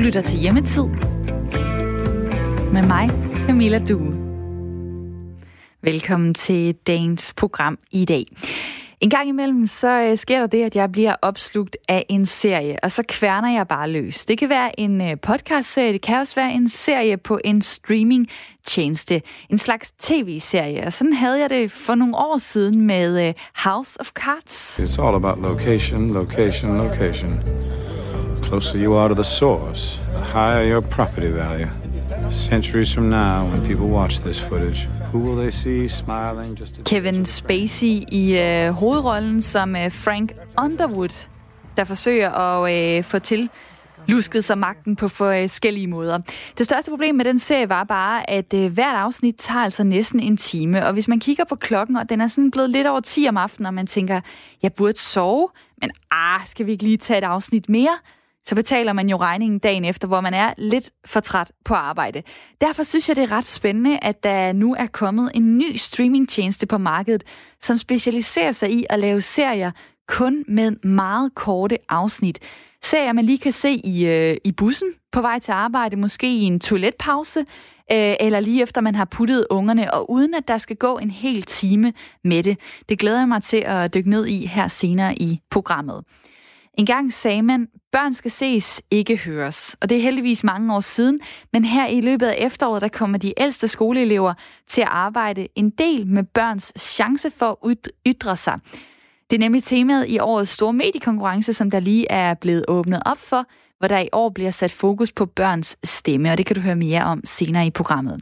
lytter til Hjemmetid med mig, Camilla Due. Velkommen til dagens program i dag. En gang imellem, så øh, sker der det, at jeg bliver opslugt af en serie, og så kværner jeg bare løs. Det kan være en øh, podcast-serie, det kan også være en serie på en streaming-tjeneste. En slags tv-serie, og sådan havde jeg det for nogle år siden med øh, House of Cards. It's all about location, location, location. Closer you are to the source, the higher your property value. Centuries from now, when people watch this footage, who will they see smiling just a Kevin Spacey i øh, hovedrollen som øh, Frank Underwood, der forsøger at øh, få til lusket sig magten på forskellige måder. Det største problem med den serie var bare, at øh, hvert afsnit tager altså næsten en time, og hvis man kigger på klokken, og den er sådan blevet lidt over 10 om aftenen, og man tænker, jeg burde sove, men ah, skal vi ikke lige tage et afsnit mere? Så betaler man jo regningen dagen efter, hvor man er lidt for træt på arbejde. Derfor synes jeg, det er ret spændende, at der nu er kommet en ny streamingtjeneste på markedet, som specialiserer sig i at lave serier kun med meget korte afsnit. Serier, man lige kan se i, øh, i bussen på vej til arbejde, måske i en toiletpause, øh, eller lige efter man har puttet ungerne, og uden at der skal gå en hel time med det. Det glæder jeg mig til at dykke ned i her senere i programmet. En gang sagde man, børn skal ses, ikke høres. Og det er heldigvis mange år siden, men her i løbet af efteråret, der kommer de ældste skoleelever til at arbejde en del med børns chance for at ytre sig. Det er nemlig temaet i årets store mediekonkurrence, som der lige er blevet åbnet op for, hvor der i år bliver sat fokus på børns stemme, og det kan du høre mere om senere i programmet.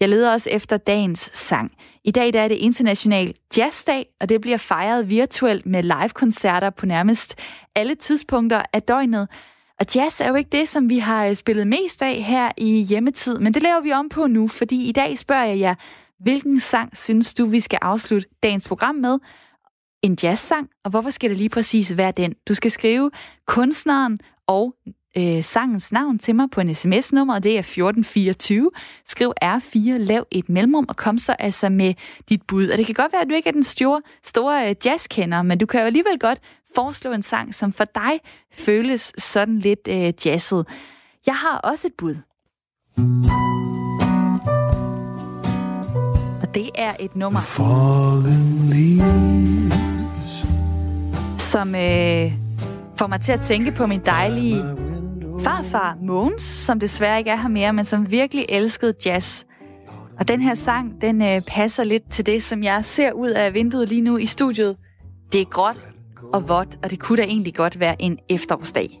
Jeg leder også efter dagens sang. I dag der er det international jazzdag, og det bliver fejret virtuelt med live-koncerter på nærmest alle tidspunkter af døgnet. Og jazz er jo ikke det, som vi har øh, spillet mest af her i hjemmetid, men det laver vi om på nu, fordi i dag spørger jeg jer, hvilken sang synes du, vi skal afslutte dagens program med? En jazzsang, og hvorfor skal det lige præcis være den? Du skal skrive kunstneren og øh, sangens navn til mig på en sms-nummer, det er 1424. Skriv R4, lav et mellemrum og kom så altså med dit bud. Og det kan godt være, at du ikke er den store, store øh, jazzkender, men du kan jo alligevel godt foreslå en sang, som for dig føles sådan lidt øh, jazzet. Jeg har også et bud. Og det er et nummer, som øh, får mig til at tænke på min dejlige farfar Mogens, som desværre ikke er her mere, men som virkelig elskede jazz. Og den her sang, den øh, passer lidt til det, som jeg ser ud af vinduet lige nu i studiet. Det er gråt og vådt, og det kunne da egentlig godt være en efterårsdag.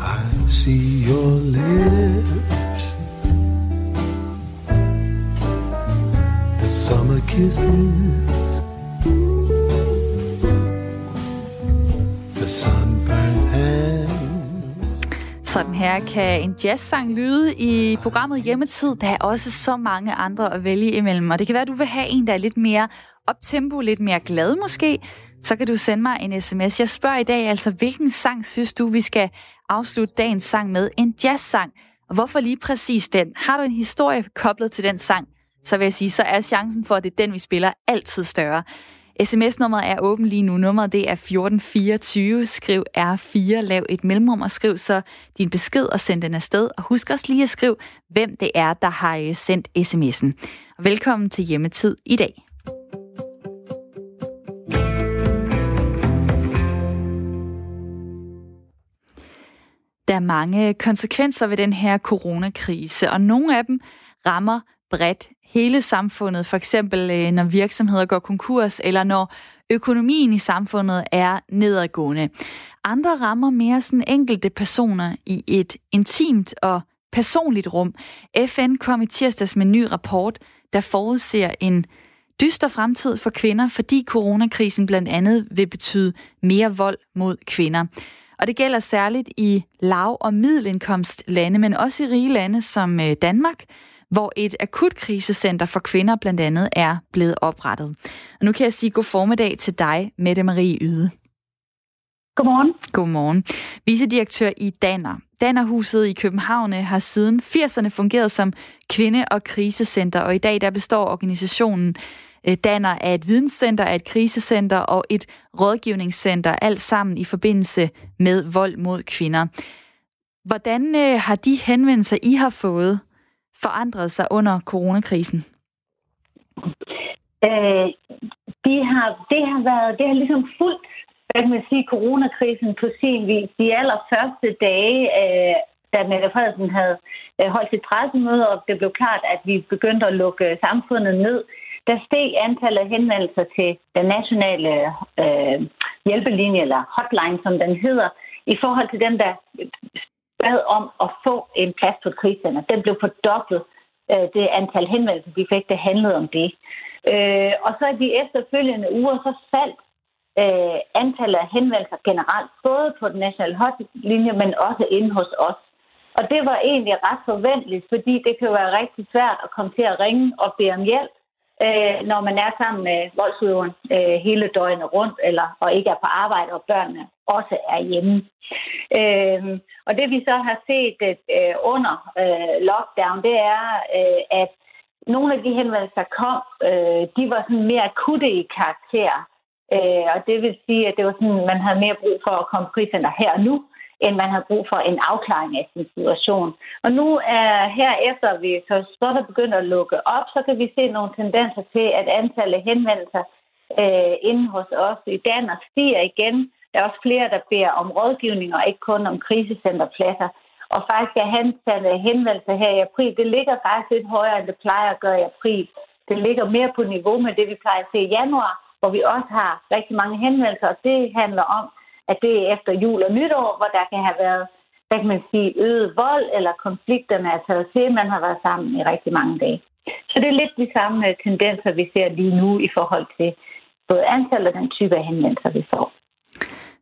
I see your lips The summer kisses The sun sådan her kan en jazzsang lyde i programmet Hjemmetid. Der er også så mange andre at vælge imellem, og det kan være, at du vil have en, der er lidt mere optempo, lidt mere glad måske. Så kan du sende mig en sms. Jeg spørger i dag altså, hvilken sang synes du, vi skal afslutte dagens sang med? En jazzsang. Og hvorfor lige præcis den? Har du en historie koblet til den sang, så vil jeg sige, så er chancen for, at det er den, vi spiller, altid større. SMS-nummeret er åben lige nu. Nummeret det er 1424. Skriv R4, lav et mellemrum og skriv så din besked og send den afsted. Og husk også lige at skrive, hvem det er, der har øh, sendt sms'en. Og velkommen til Hjemmetid i dag. Der er mange konsekvenser ved den her coronakrise, og nogle af dem rammer bredt hele samfundet, for eksempel øh, når virksomheder går konkurs, eller når økonomien i samfundet er nedadgående. Andre rammer mere sådan enkelte personer i et intimt og personligt rum. FN kom i tirsdags med en ny rapport, der forudser en dyster fremtid for kvinder, fordi coronakrisen blandt andet vil betyde mere vold mod kvinder. Og det gælder særligt i lav- og middelindkomstlande, men også i rige lande som øh, Danmark, hvor et akutkrisecenter for kvinder blandt andet er blevet oprettet. Og nu kan jeg sige god formiddag til dig, Mette Marie Yde. Godmorgen. Godmorgen. Vicedirektør i Danner. Dannerhuset i København har siden 80'erne fungeret som kvinde- og krisecenter, og i dag der består organisationen øh, Danner af et videnscenter, af et krisecenter og et rådgivningscenter, alt sammen i forbindelse med vold mod kvinder. Hvordan øh, har de henvendelser, I har fået, forandret sig under coronakrisen? Øh, de har, det har været, det har ligesom fuldt, hvad kan man sige, coronakrisen på sin vis. De allerførste dage, øh, da Mette Frederiksen havde øh, holdt sit pressemøde, og det blev klart, at vi begyndte at lukke samfundet ned, der steg antallet af henvendelser til den nationale øh, hjælpelinje, eller hotline, som den hedder, i forhold til dem, der bad om at få en plads på et krigscenter. Den blev fordoblet. Øh, det antal henvendelser, de fik, det handlede om det. Øh, og så i de efterfølgende uger, så faldt øh, antallet af henvendelser generelt, både på den nationale hotlinje, men også inde hos os. Og det var egentlig ret forventeligt, fordi det kan være rigtig svært at komme til at ringe og bede om hjælp, øh, når man er sammen med voldsudøveren øh, hele døgnet rundt, eller og ikke er på arbejde, og børnene også er hjemme. Øh, og det vi så har set øh, under øh, lockdown, det er, øh, at nogle af de henvendelser, der kom, øh, de var sådan mere akutte i karakter. Øh, og det vil sige, at det var sådan, man havde mere brug for at komme på her og nu, end man har brug for en afklaring af sin situation. Og nu er her efter vi så småt er begyndt at lukke op, så kan vi se nogle tendenser til, at antallet af henvendelser øh, inde hos os i Danmark stiger igen. Der er også flere, der beder om rådgivning og ikke kun om krisecenterpladser. Og faktisk er antallet af henvendelser her i april, det ligger faktisk lidt højere, end det plejer at gøre i april. Det ligger mere på niveau med det, vi plejer at se i januar, hvor vi også har rigtig mange henvendelser, og det handler om, at det er efter jul og nytår, hvor der kan have været hvad kan man sige, øget vold eller konflikterne er taget til, man har været sammen i rigtig mange dage. Så det er lidt de samme øh, tendenser, vi ser lige nu i forhold til både antallet og den type af henvendelser, vi får.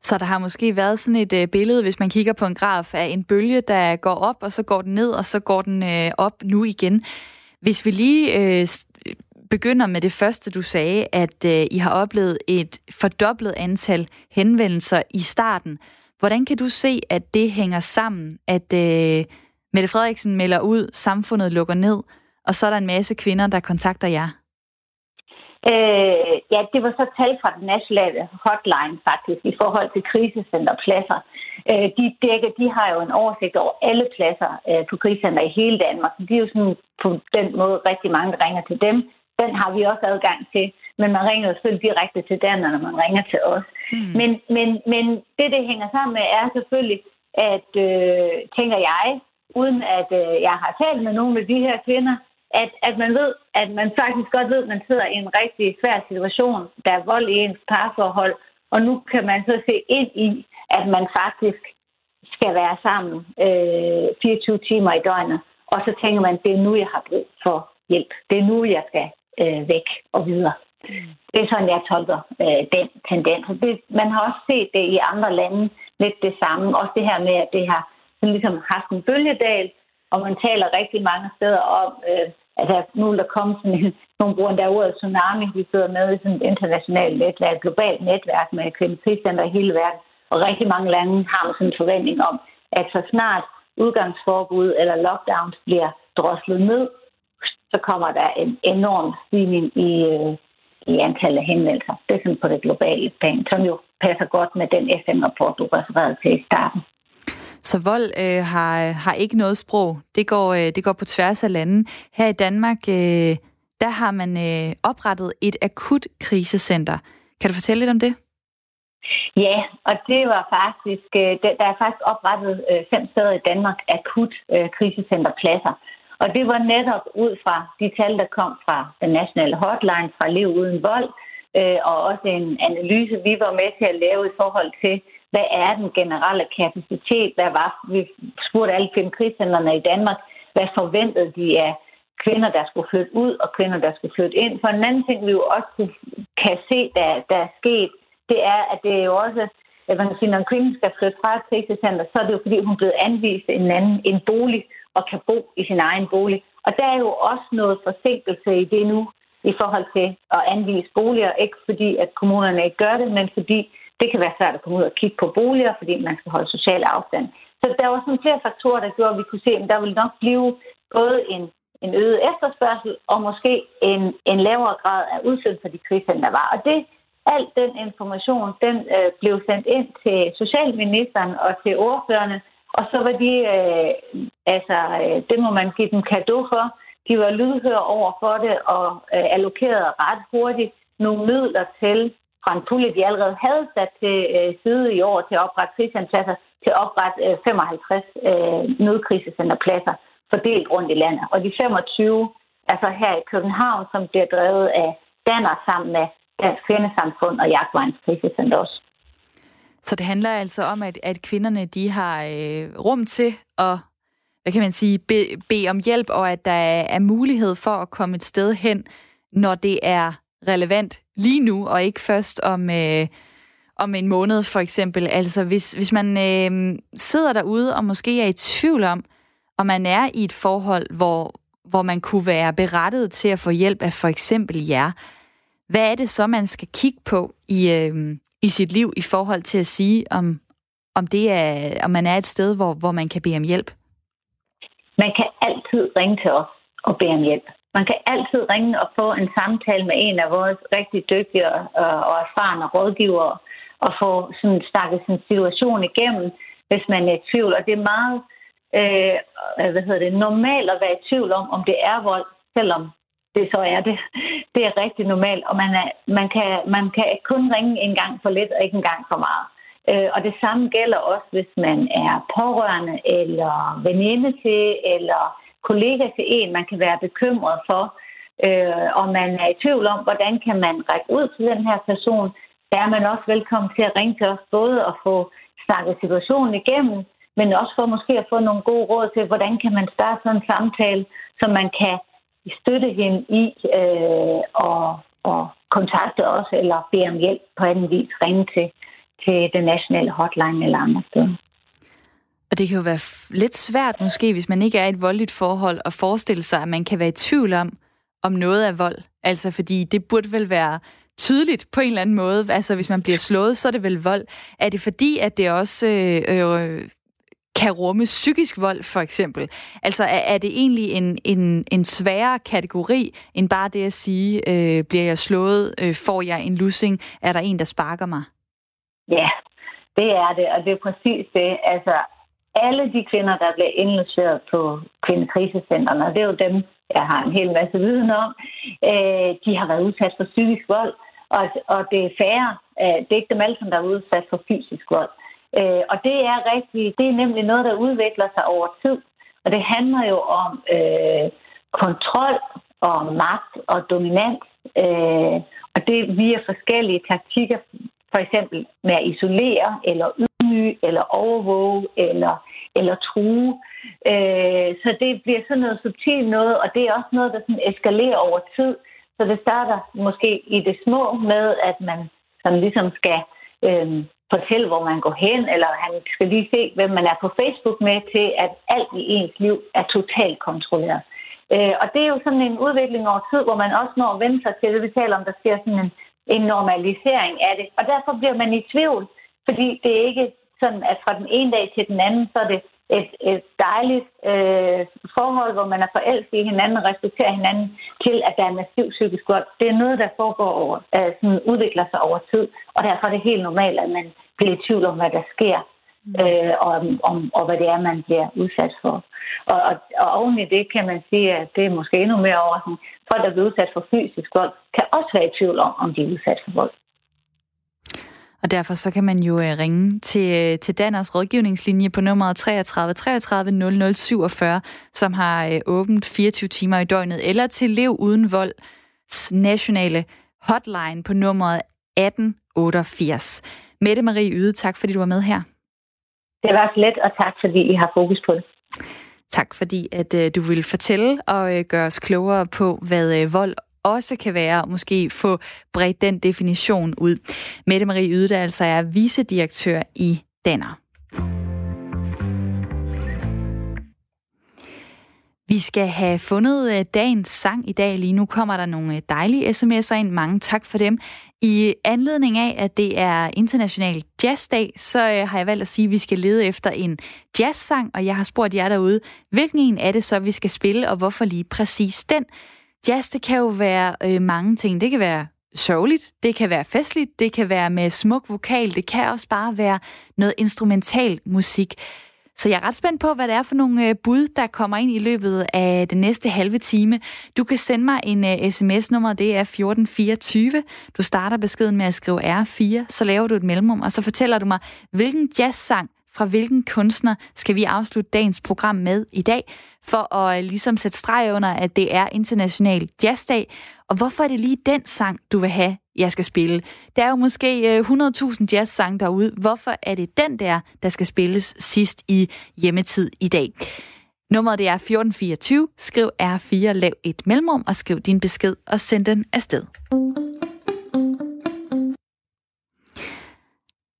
Så der har måske været sådan et øh, billede, hvis man kigger på en graf af en bølge, der går op, og så går den ned, og så går den øh, op nu igen. Hvis vi lige øh, begynder med det første, du sagde, at øh, I har oplevet et fordoblet antal henvendelser i starten. Hvordan kan du se, at det hænger sammen, at øh, Mette Frederiksen melder ud, samfundet lukker ned, og så er der en masse kvinder, der kontakter jer? Øh, ja, det var så tal fra den nationale hotline faktisk i forhold til krisecenterpladser. Øh, de dækker, de har jo en oversigt over alle pladser øh, på krisecenter i hele Danmark. De er jo sådan på den måde rigtig mange, der ringer til dem den har vi også adgang til. Men man ringer jo selvfølgelig direkte til den, når man ringer til os. Mm. Men, men, men det, det hænger sammen med, er selvfølgelig, at, øh, tænker jeg, uden at øh, jeg har talt med nogle af de her kvinder, at, at man ved, at man faktisk godt ved, at man sidder i en rigtig svær situation, der er vold i ens parforhold, og nu kan man så se ind i, at man faktisk skal være sammen øh, 24 timer i døgnet, og så tænker man, det er nu, jeg har brug for hjælp. Det er nu, jeg skal øh, væk og videre. Det er sådan, jeg tolker øh, den tendens. Det, man har også set det i andre lande lidt det samme. Også det her med, at det har sådan ligesom haft en bølgedal, og man taler rigtig mange steder om, øh, der nu der kommer sådan en, nogle bruger der ordet tsunami, vi sidder med i sådan et internationalt netværk, et globalt netværk med kvalitetscenter i hele verden, og rigtig mange lande har sådan en forventning om, at så snart udgangsforbud eller lockdowns bliver droslet ned, så kommer der en enorm stigning i, øh, i antallet af henvendelser. Det er sådan på det globale plan, som jo passer godt med den FN-rapport, du refererede til i starten. Så vold øh, har, har ikke noget sprog. Det går, øh, det går på tværs af landet. Her i Danmark, øh, der har man øh, oprettet et akut krisecenter. Kan du fortælle lidt om det? Ja, og det var faktisk, øh, der er faktisk oprettet øh, fem steder i Danmark akut øh, krisecenterpladser. Og det var netop ud fra de tal, der kom fra den nationale hotline fra Liv Uden Vold, øh, og også en analyse, vi var med til at lave i forhold til, hvad er den generelle kapacitet, hvad var, vi spurgte alle fem i Danmark, hvad forventede de af kvinder, der skulle flytte ud, og kvinder, der skulle flytte ind. For en anden ting, vi jo også kan se, der, der er sket, det er, at det er jo også, at man kan sige, når en kvinde skal flytte fra et krisecenter, så er det jo fordi, hun er blevet anvist en anden en bolig, og kan bo i sin egen bolig. Og der er jo også noget forsinkelse i det nu, i forhold til at anvise boliger. Ikke fordi, at kommunerne ikke gør det, men fordi det kan være svært at komme ud og kigge på boliger, fordi man skal holde social afstand. Så der var sådan flere faktorer, der gjorde, at vi kunne se, at der ville nok blive både en, en øget efterspørgsel og måske en, en lavere grad af udsættelse for de kriser, der var. Og det, al den information, den øh, blev sendt ind til Socialministeren og til ordførerne, og så var de, øh, altså, øh, det må man give dem kado for. De var lydhøre over for det og øh, allokerede ret hurtigt nogle midler til fra en pulje, de allerede havde sat til øh, side i år til at oprette krisecenterpladser, til at oprette øh, 55 øh, nødkrisecenterpladser fordelt rundt i landet. Og de 25 altså her i København, som bliver drevet af Danner sammen med Dansk Kvindesamfund og Jagtvejens Krisecenter også. Så det handler altså om, at, at kvinderne de har øh, rum til at hvad kan man sige, bede be om hjælp, og at der er mulighed for at komme et sted hen, når det er relevant lige nu, og ikke først om, øh, om en måned for eksempel. Altså hvis, hvis man øh, sidder derude og måske er i tvivl om, om man er i et forhold, hvor, hvor man kunne være berettet til at få hjælp af for eksempel jer, hvad er det så, man skal kigge på i, øh, i sit liv i forhold til at sige, om, om, det er, om man er et sted, hvor, hvor man kan bede om hjælp? Man kan altid ringe til os og bede om hjælp. Man kan altid ringe og få en samtale med en af vores rigtig dygtige og erfarne rådgivere og få sådan snakket sin situation igennem, hvis man er i tvivl. Og det er meget øh, hvad hedder det, normalt at være i tvivl om, om det er vold, selvom det så er det. Det er rigtig normalt, og man, er, man, kan, man kan kun ringe en gang for lidt og ikke en gang for meget. Øh, og det samme gælder også, hvis man er pårørende eller veninde til eller kollega til en, man kan være bekymret for, øh, og man er i tvivl om, hvordan kan man række ud til den her person, der er man også velkommen til at ringe til os både og få snakket situationen igennem, men også for måske at få nogle gode råd til, hvordan kan man starte sådan en samtale, så man kan støtte hende i øh, og, og kontakte os eller bede om hjælp på anden vis, ringe til, til den nationale hotline eller andre steder. Og det kan jo være lidt svært måske, hvis man ikke er i et voldeligt forhold, at forestille sig, at man kan være i tvivl om, om noget er vold. Altså fordi det burde vel være tydeligt på en eller anden måde. Altså hvis man bliver slået, så er det vel vold. Er det fordi, at det også øh, øh, kan rumme psykisk vold, for eksempel? Altså, er, er det egentlig en, en, en sværere kategori, end bare det at sige, øh, bliver jeg slået, øh, får jeg en lussing, er der en, der sparker mig? Ja, det er det, og det er præcis det. Altså, alle de kvinder, der bliver indlogeret på kvindekrisecentrene, og det er jo dem, jeg har en hel masse viden om, øh, de har været udsat for psykisk vold, og, og det er færre, øh, det er ikke dem alle, som der er udsat for fysisk vold. Øh, og det er rigtig, det er nemlig noget, der udvikler sig over tid. Og det handler jo om øh, kontrol og magt og dominans. Øh, og det via forskellige taktikker, for eksempel med at isolere eller ydmyge eller overvåge eller, eller true. Øh, så det bliver sådan noget subtilt noget, og det er også noget, der sådan eskalerer over tid. Så det starter måske i det små med, at man sådan ligesom skal øh, fortælle, hvor man går hen, eller han skal lige se, hvem man er på Facebook med, til at alt i ens liv er totalt kontrolleret. Øh, og det er jo sådan en udvikling over tid, hvor man også når at vende sig til det, vi taler om, der sker sådan en, en normalisering af det. Og derfor bliver man i tvivl, fordi det er ikke sådan, at fra den ene dag til den anden, så er det et, et dejligt øh, forhold, hvor man er forelsket i hinanden og respekterer hinanden, til at der er massiv psykisk vold. Det er noget, der foregår over, øh, sådan udvikler sig over tid, og derfor er det helt normalt, at man bliver i tvivl om, hvad der sker, mm. øh, og, om, og hvad det er, man bliver udsat for. Og, og, og oven i det kan man sige, at det er måske endnu mere overraskende. Folk, der bliver udsat for fysisk vold, kan også være i tvivl om, om de er udsat for vold. Og derfor så kan man jo øh, ringe til, øh, til Danners rådgivningslinje på nummer 33 33 0047, som har øh, åbent 24 timer i døgnet, eller til Lev Uden Vold nationale hotline på nummeret 1888. Mette Marie Yde, tak fordi du var med her. Det var let, og tak fordi I har fokus på det. Tak fordi, at øh, du vil fortælle og øh, gøre os klogere på, hvad øh, vold også kan være, og måske få bredt den definition ud. Mette Marie Yde, der altså er vicedirektør i Danner. Vi skal have fundet dagens sang i dag. Lige nu kommer der nogle dejlige sms'er ind. Mange tak for dem. I anledning af, at det er International Jazzdag, så øh, har jeg valgt at sige, at vi skal lede efter en jazzsang, og jeg har spurgt jer derude, hvilken en er det så, vi skal spille, og hvorfor lige præcis den? Jazz, det kan jo være øh, mange ting. Det kan være sørgeligt, det kan være festligt, det kan være med smuk vokal, det kan også bare være noget instrumental musik. Så jeg er ret spændt på, hvad det er for nogle øh, bud, der kommer ind i løbet af den næste halve time. Du kan sende mig en øh, sms-nummer, det er 1424. Du starter beskeden med at skrive R4, så laver du et mellemrum, og så fortæller du mig, hvilken jazzsang fra hvilken kunstner skal vi afslutte dagens program med i dag, for at øh, ligesom sætte streg under, at det er International Jazzdag, og hvorfor er det lige den sang, du vil have, jeg skal spille? Der er jo måske øh, 100.000 jazzsange derude. Hvorfor er det den der, der skal spilles sidst i hjemmetid i dag? Nummeret det er 1424. Skriv R4, lav et mellemrum og skriv din besked og send den afsted.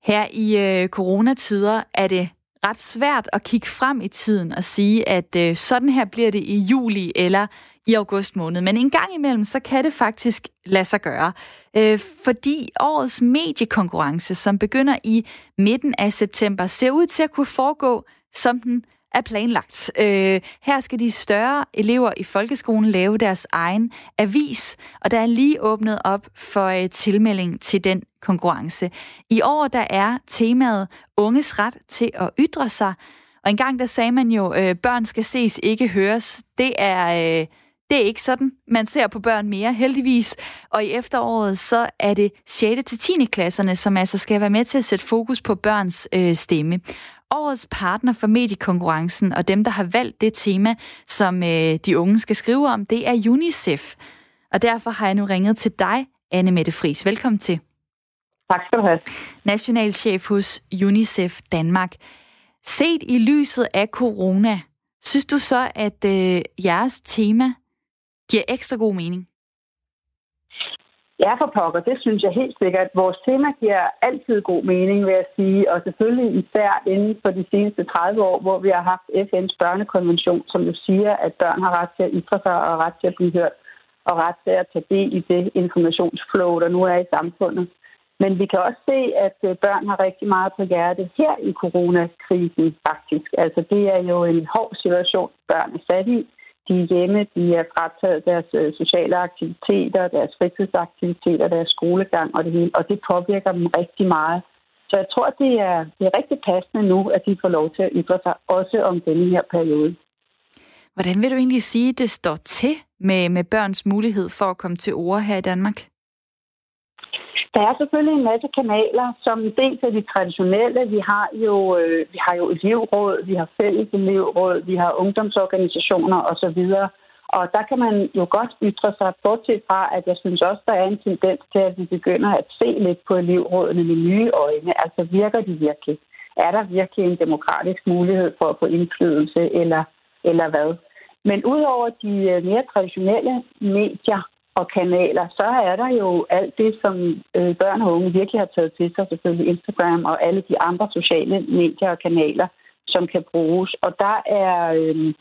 Her i øh, coronatider er det ret svært at kigge frem i tiden og sige, at øh, sådan her bliver det i juli eller i august måned. Men en gang imellem, så kan det faktisk lade sig gøre. Øh, fordi årets mediekonkurrence, som begynder i midten af september, ser ud til at kunne foregå, som den er planlagt. Øh, her skal de større elever i folkeskolen lave deres egen avis, og der er lige åbnet op for øh, tilmelding til den konkurrence. I år der er temaet unges ret til at ytre sig, og engang der sagde man jo, øh, børn skal ses, ikke høres. Det er... Øh, det er ikke sådan, man ser på børn mere, heldigvis. Og i efteråret, så er det 6. til 10. klasserne, som altså skal være med til at sætte fokus på børns øh, stemme. Årets partner for mediekonkurrencen og dem, der har valgt det tema, som øh, de unge skal skrive om, det er UNICEF. Og derfor har jeg nu ringet til dig, Anne Mette Fris. Velkommen til. Tak skal du have. Nationalchef hos UNICEF Danmark. Set i lyset af corona, synes du så, at øh, jeres tema giver ekstra god mening? Ja, for pokker, det synes jeg helt sikkert. Vores tema giver altid god mening, vil jeg sige, og selvfølgelig især inden for de seneste 30 år, hvor vi har haft FN's børnekonvention, som jo siger, at børn har ret til at ytre sig og ret til at blive hørt og ret til at tage del i det informationsflow, der nu er i samfundet. Men vi kan også se, at øh, børn har rigtig meget på hjerte her i coronakrisen faktisk. Altså det er jo en hård situation, børn er sat i de er hjemme, de er frataget deres øh, sociale aktiviteter, deres fritidsaktiviteter, deres skolegang og det hele, og det påvirker dem rigtig meget. Så jeg tror, det er, det er rigtig passende nu, at de får lov til at ytre sig også om denne her periode. Hvordan vil du egentlig sige, det står til med, med børns mulighed for at komme til ord her i Danmark? Der er selvfølgelig en masse kanaler, som dels er de traditionelle. Vi har jo, øh, vi har jo elevråd, vi har fælles elevråd, vi har ungdomsorganisationer osv. Og der kan man jo godt ytre sig, bortset fra, at jeg synes også, der er en tendens til, at vi begynder at se lidt på elevrådene med nye øjne. Altså virker de virkelig? Er der virkelig en demokratisk mulighed for at få indflydelse, eller, eller hvad? Men udover de øh, mere traditionelle medier, og kanaler, så er der jo alt det, som øh, børn og unge virkelig har taget til sig, selvfølgelig Instagram og alle de andre sociale medier og kanaler, som kan bruges. Og der er øh,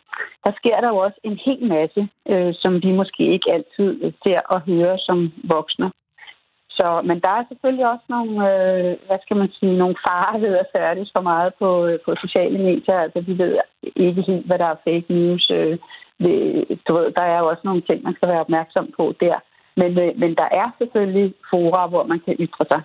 der sker der jo også en hel masse, øh, som vi måske ikke altid øh, ser og hører som voksne. Så, men der er selvfølgelig også nogle, øh, hvad skal man sige, nogle farer ved at færdes for meget på, øh, på sociale medier. Altså, vi ved ikke helt, hvad der er fake news. Øh, du ved, der er jo også nogle ting, man skal være opmærksom på der. Men, øh, men der er selvfølgelig fora, hvor man kan ytre sig.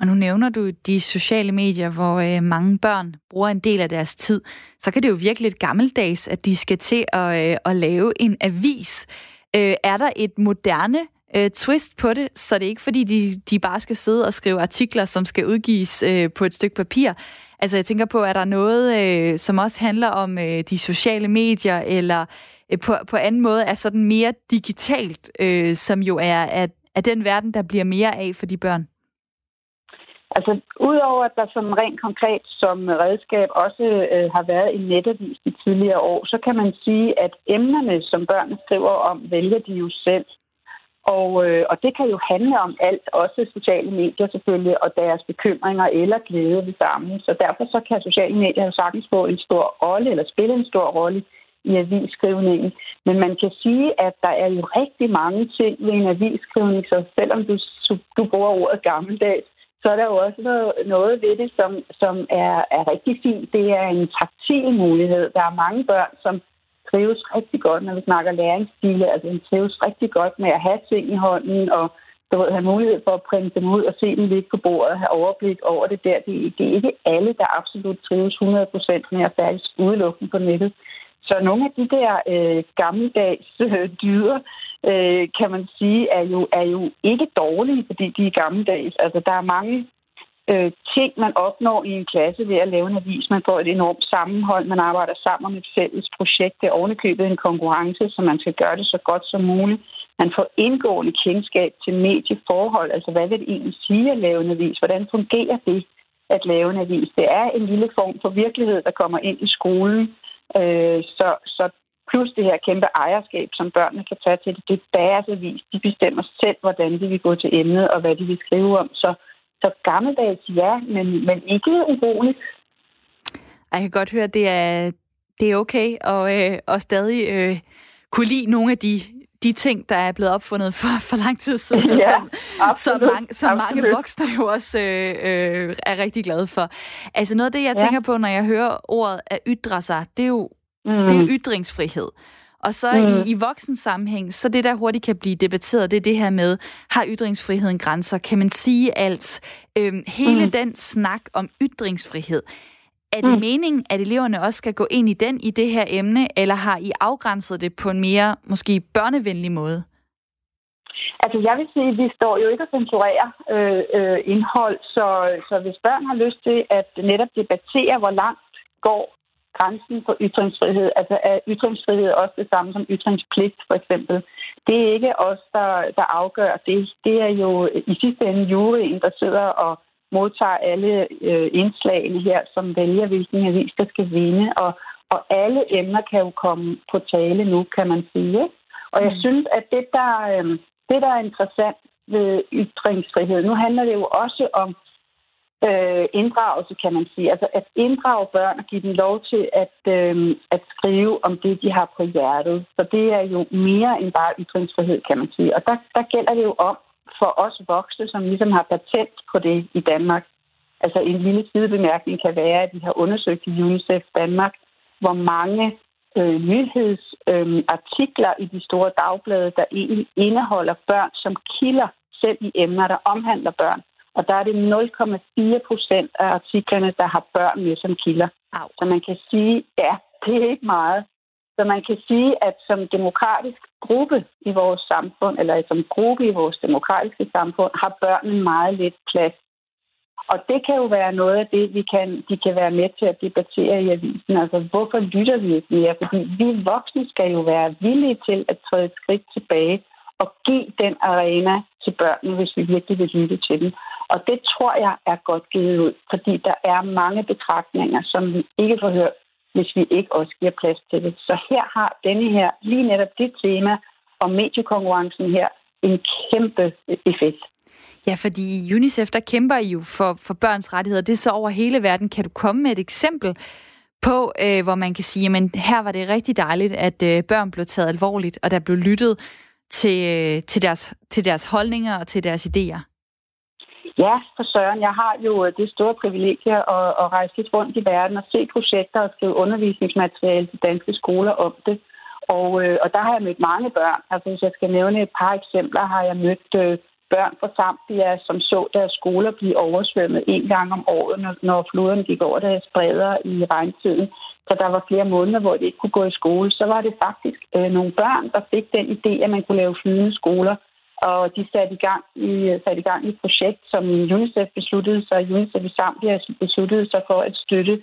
Og nu nævner du de sociale medier, hvor øh, mange børn bruger en del af deres tid. Så kan det jo virkelig lidt gammeldags, at de skal til at, øh, at lave en avis. Øh, er der et moderne øh, twist på det, så det er ikke fordi, de, de bare skal sidde og skrive artikler, som skal udgives øh, på et stykke papir. Altså jeg tænker på, er der noget, øh, som også handler om øh, de sociale medier, eller øh, på, på anden måde er sådan mere digitalt, øh, som jo er, er, er den verden, der bliver mere af for de børn? Altså, udover at der som rent konkret som redskab også øh, har været en netavis de tidligere år, så kan man sige, at emnerne, som børnene skriver om, vælger de jo selv. Og, øh, og det kan jo handle om alt, også sociale medier selvfølgelig, og deres bekymringer eller glæde ved sammen. Så derfor så kan sociale medier jo sagtens få en stor rolle, eller spille en stor rolle i avisskrivningen. Men man kan sige, at der er jo rigtig mange ting ved en avisskrivning, så selvom du, du bruger ordet gammeldags, så er der jo også noget, noget ved det, som, som er, er rigtig fint. Det er en taktil mulighed. Der er mange børn, som trives rigtig godt, når vi snakker læringsstile. Altså, han trives rigtig godt med at have ting i hånden og du ved, have mulighed for at printe dem ud og se dem ligge på bordet, have overblik over det der. Det, det er ikke alle, der absolut trives 100% med at færdes udelukkende på nettet. Så nogle af de der øh, gammeldags øh, dyder, øh, kan man sige, er jo, er jo ikke dårlige, fordi de er gammeldags. Altså, der er mange øh, ting, man opnår i en klasse ved at lave en avis. Man får et enormt sammenhold, man arbejder sammen om et fælles projekt. Det er ovenikøbet en konkurrence, så man skal gøre det så godt som muligt. Man får indgående kendskab til medieforhold. Altså, hvad vil det egentlig sige at lave en avis? Hvordan fungerer det at lave en avis? Det er en lille form for virkelighed, der kommer ind i skolen. Øh, så, så plus det her kæmpe ejerskab, som børnene kan tage til det, det er deres avis. De bestemmer selv, hvordan de vil gå til emnet og hvad de vil skrive om. Så så gammeldags, ja, men, men ikke uroligt. Jeg kan godt høre, at det er, det er okay og, øh, og stadig øh, kunne lide nogle af de, de ting, der er blevet opfundet for, for lang tid siden, ja, som, som, mange, som mange voksne jo også øh, øh, er rigtig glade for. Altså noget af det, jeg ja. tænker på, når jeg hører ordet at ytre sig, det er jo, mm. det er jo ytringsfrihed. Og så mm. i, i voksen sammenhæng, så det der hurtigt kan blive debatteret, det er det her med, har ytringsfriheden grænser? Kan man sige alt? Øhm, hele mm. den snak om ytringsfrihed, er det mm. meningen, at eleverne også skal gå ind i den i det her emne, eller har I afgrænset det på en mere, måske børnevenlig måde? Altså jeg vil sige, at vi står jo ikke og censurerer øh, øh, indhold, så, så hvis børn har lyst til at netop debattere, hvor langt går grænsen for ytringsfrihed. Altså er ytringsfrihed også det samme som ytringspligt, for eksempel. Det er ikke os, der, der afgør det. Det er jo i sidste ende juryen, der sidder og modtager alle øh, indslagene her, som vælger, hvilken avis der skal vinde. Og, og alle emner kan jo komme på tale nu, kan man sige. Og jeg mm. synes, at det der, øh, det, der er interessant ved ytringsfrihed, nu handler det jo også om øh, inddragelse, kan man sige. Altså at inddrage børn og give dem lov til at, øh, at skrive om det, de har på hjertet. Så det er jo mere end bare ytringsfrihed, kan man sige. Og der, der gælder det jo om for os voksne, som ligesom har patent på det i Danmark. Altså en lille sidebemærkning kan være, at vi har undersøgt i UNICEF Danmark, hvor mange øh, nyhedsartikler øh, i de store dagblade, der egentlig indeholder børn som kilder selv i emner, der omhandler børn. Og der er det 0,4 procent af artiklerne, der har børn med som kilder. Au. Så man kan sige, ja, det er ikke meget. Så man kan sige, at som demokratisk gruppe i vores samfund, eller som gruppe i vores demokratiske samfund, har børnene meget lidt plads. Og det kan jo være noget af det, vi kan, de kan være med til at debattere i avisen. Altså, hvorfor lytter vi ikke mere? Fordi vi voksne skal jo være villige til at træde et skridt tilbage at give den arena til børnene, hvis vi virkelig vil lytte til dem. Og det tror jeg er godt givet ud, fordi der er mange betragtninger, som vi ikke får hørt, hvis vi ikke også giver plads til det. Så her har denne her, lige netop det tema om mediekonkurrencen her, en kæmpe effekt. Ja, fordi UNICEF, der kæmper I jo for, for børns rettigheder. Det er så over hele verden. Kan du komme med et eksempel på, øh, hvor man kan sige, at her var det rigtig dejligt, at øh, børn blev taget alvorligt, og der blev lyttet til, øh, til, deres, til deres holdninger og til deres idéer? Ja, for Søren. Jeg har jo øh, det store privilegie at, at rejse lidt rundt i verden og se projekter og skrive undervisningsmateriale til danske skoler om det. Og, øh, og der har jeg mødt mange børn. Altså, hvis jeg skal nævne et par eksempler, har jeg mødt øh, børn fra Zambia, som så deres skoler blive oversvømmet en gang om året, når, når floderne gik over deres bredder i regntiden. Så der var flere måneder, hvor de ikke kunne gå i skole. Så var det faktisk øh, nogle børn, der fik den idé, at man kunne lave flydende skoler og de satte i gang i, satte i gang i et projekt, som UNICEF besluttede sig, UNICEF i Zambia besluttede sig for at støtte.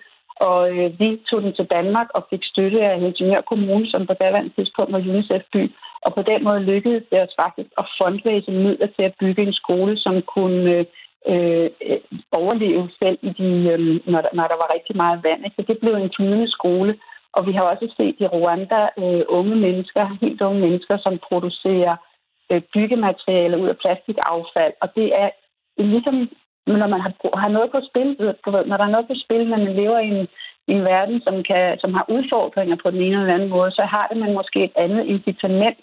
Og øh, vi tog den til Danmark og fik støtte af Helsingør Kommune, som på daværende tidspunkt var UNICEF-by. Og på den måde lykkedes det os faktisk at fundraise midler til at bygge en skole, som kunne øh, øh, overleve selv, i de, øh, når, der, når der var rigtig meget vand. Så det blev en flydende skole. Og vi har også set i Rwanda øh, unge mennesker, helt unge mennesker, som producerer øh, byggematerialer ud af plastikaffald. Og det er ligesom, når man har, har noget på spil, øh, når der er noget på spil, når man lever i en, i en verden, som, kan, som har udfordringer på den ene eller anden måde, så har det man måske et andet incitament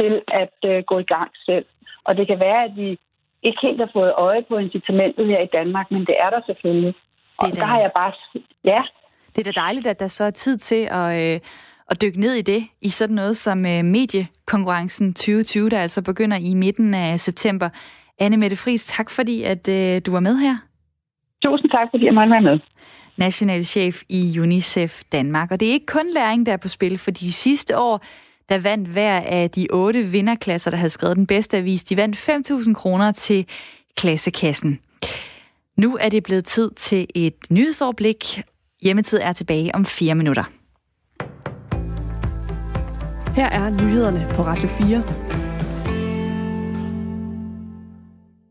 til at øh, gå i gang selv. Og det kan være, at vi ikke helt har fået øje på incitamentet her i Danmark, men det er der selvfølgelig. Og det er der har jeg bare... Ja. Det er da dejligt, at der så er tid til at, øh, at dykke ned i det, i sådan noget som øh, mediekonkurrencen 2020, der altså begynder i midten af september. Anne Mette Friis, tak fordi, at øh, du var med her. Tusind tak, fordi jeg måtte være med. National chef i UNICEF Danmark. Og det er ikke kun læring, der er på spil, for de sidste år, der vandt hver af de otte vinderklasser, der havde skrevet den bedste avis, de vandt 5.000 kroner til klassekassen. Nu er det blevet tid til et nyhedsoverblik. Hjemmetid er tilbage om fire minutter. Her er nyhederne på Radio 4.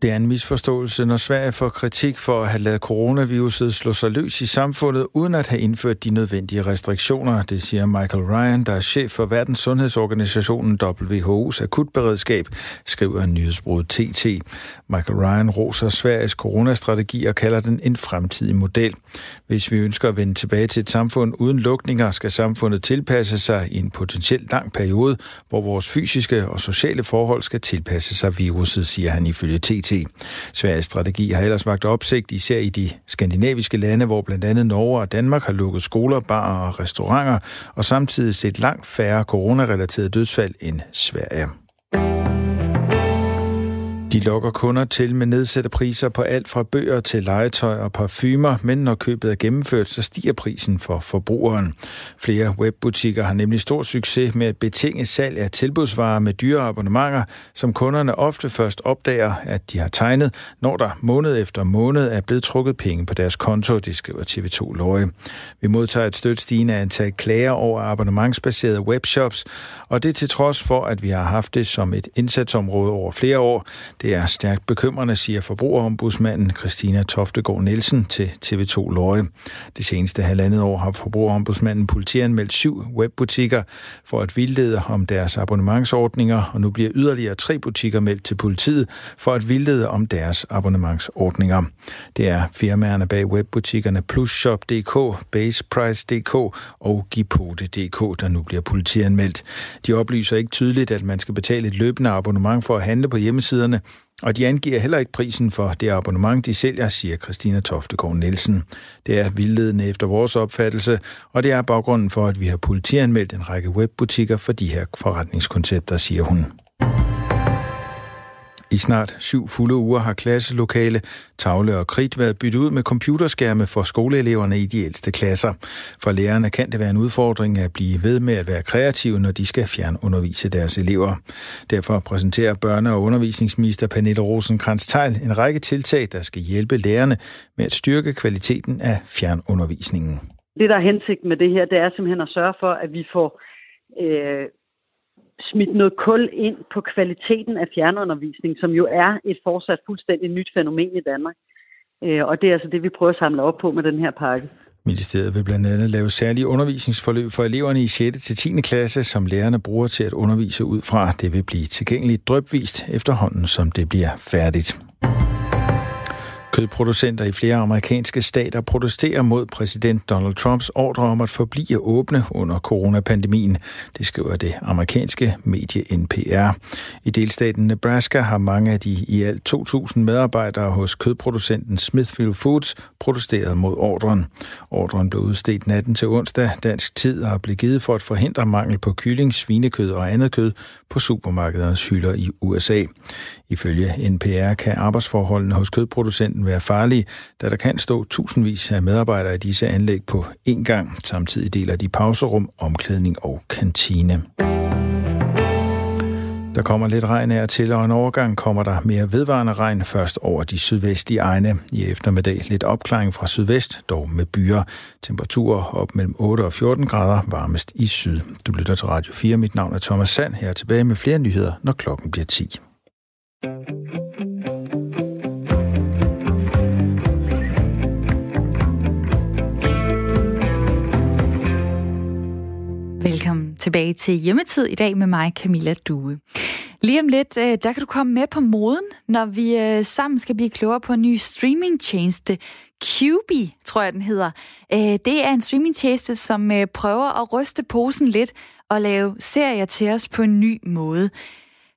Det er en misforståelse, når Sverige får kritik for at have lavet coronaviruset slå sig løs i samfundet, uden at have indført de nødvendige restriktioner. Det siger Michael Ryan, der er chef for Verdens Sundhedsorganisationen WHO's akutberedskab, skriver nyhedsbruget TT. Michael Ryan roser Sveriges coronastrategi og kalder den en fremtidig model. Hvis vi ønsker at vende tilbage til et samfund uden lukninger, skal samfundet tilpasse sig i en potentielt lang periode, hvor vores fysiske og sociale forhold skal tilpasse sig viruset, siger han ifølge TT. Sveriges strategi har ellers vagt opsigt, især i de skandinaviske lande, hvor blandt andet Norge og Danmark har lukket skoler, barer og restauranter, og samtidig set langt færre coronarelaterede dødsfald end Sverige. De lokker kunder til med nedsatte priser på alt fra bøger til legetøj og parfumer, men når købet er gennemført, så stiger prisen for forbrugeren. Flere webbutikker har nemlig stor succes med at betinge salg af tilbudsvarer med dyre abonnementer, som kunderne ofte først opdager, at de har tegnet, når der måned efter måned er blevet trukket penge på deres konto, det skriver TV2 Løje. Vi modtager et stødt stigende antal klager over abonnementsbaserede webshops, og det til trods for, at vi har haft det som et indsatsområde over flere år. Det er stærkt bekymrende, siger forbrugerombudsmanden Christina Toftegård Nielsen til TV2 Løje. Det seneste halvandet år har forbrugerombudsmanden politianmeldt syv webbutikker for at vildlede om deres abonnementsordninger, og nu bliver yderligere tre butikker meldt til politiet for at vildlede om deres abonnementsordninger. Det er firmaerne bag webbutikkerne Plusshop.dk, Baseprice.dk og Gipote.dk, der nu bliver politianmeldt. De oplyser ikke tydeligt, at man skal betale et løbende abonnement for at handle på hjemmesiderne, og de angiver heller ikke prisen for det abonnement, de sælger, siger Christina Toftegård Nielsen. Det er vildledende efter vores opfattelse, og det er baggrunden for, at vi har politianmeldt en række webbutikker for de her forretningskoncepter, siger hun. I snart syv fulde uger har klasselokale, tavle og kridt været byttet ud med computerskærme for skoleeleverne i de ældste klasser. For lærerne kan det være en udfordring at blive ved med at være kreative, når de skal fjernundervise deres elever. Derfor præsenterer børne- og undervisningsminister Pernille rosenkrantz teil en række tiltag, der skal hjælpe lærerne med at styrke kvaliteten af fjernundervisningen. Det, der er hensigt med det her, det er simpelthen at sørge for, at vi får øh, smidt noget kul ind på kvaliteten af fjernundervisning, som jo er et fortsat fuldstændig nyt fænomen i Danmark. Øh, og det er altså det, vi prøver at samle op på med den her pakke. Ministeriet vil blandt andet lave særlige undervisningsforløb for eleverne i 6. til 10. klasse, som lærerne bruger til at undervise ud fra. Det vil blive tilgængeligt drøbvist efterhånden, som det bliver færdigt. Kødproducenter i flere amerikanske stater protesterer mod præsident Donald Trumps ordre om at forblive åbne under coronapandemien. Det skriver det amerikanske medie NPR. I delstaten Nebraska har mange af de i alt 2.000 medarbejdere hos kødproducenten Smithfield Foods protesteret mod ordren. Ordren blev udstedt natten til onsdag dansk tid og blev givet for at forhindre mangel på kylling, svinekød og andet kød på supermarkedernes hylder i USA. Ifølge NPR kan arbejdsforholdene hos kødproducenten være farlige, da der kan stå tusindvis af medarbejdere i disse anlæg på én gang. Samtidig deler de pauserum, omklædning og kantine. Der kommer lidt regn af til, og en overgang kommer der mere vedvarende regn først over de sydvestlige egne. I eftermiddag lidt opklaring fra sydvest, dog med byer. Temperaturer op mellem 8 og 14 grader, varmest i syd. Du lytter til Radio 4. Mit navn er Thomas Sand. Her er tilbage med flere nyheder, når klokken bliver 10. Velkommen tilbage til hjemmetid i dag med mig, Camilla Due. Lige om lidt, øh, der kan du komme med på moden, når vi øh, sammen skal blive klogere på en ny streamingtjeneste. Qubi, tror jeg den hedder. Øh, det er en streamingtjeneste, som prøver at ryste posen lidt og lave serier til os på en ny måde.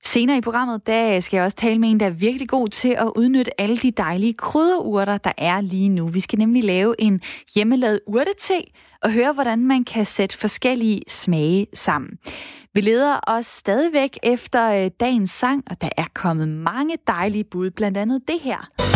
Senere i programmet, der skal jeg også tale med en, der er virkelig god til at udnytte alle de dejlige krydderurter, der er lige nu. Vi skal nemlig lave en hjemmelavet urtete, og høre, hvordan man kan sætte forskellige smage sammen. Vi leder os stadigvæk efter øh, dagens sang, og der er kommet mange dejlige bud, blandt andet det her.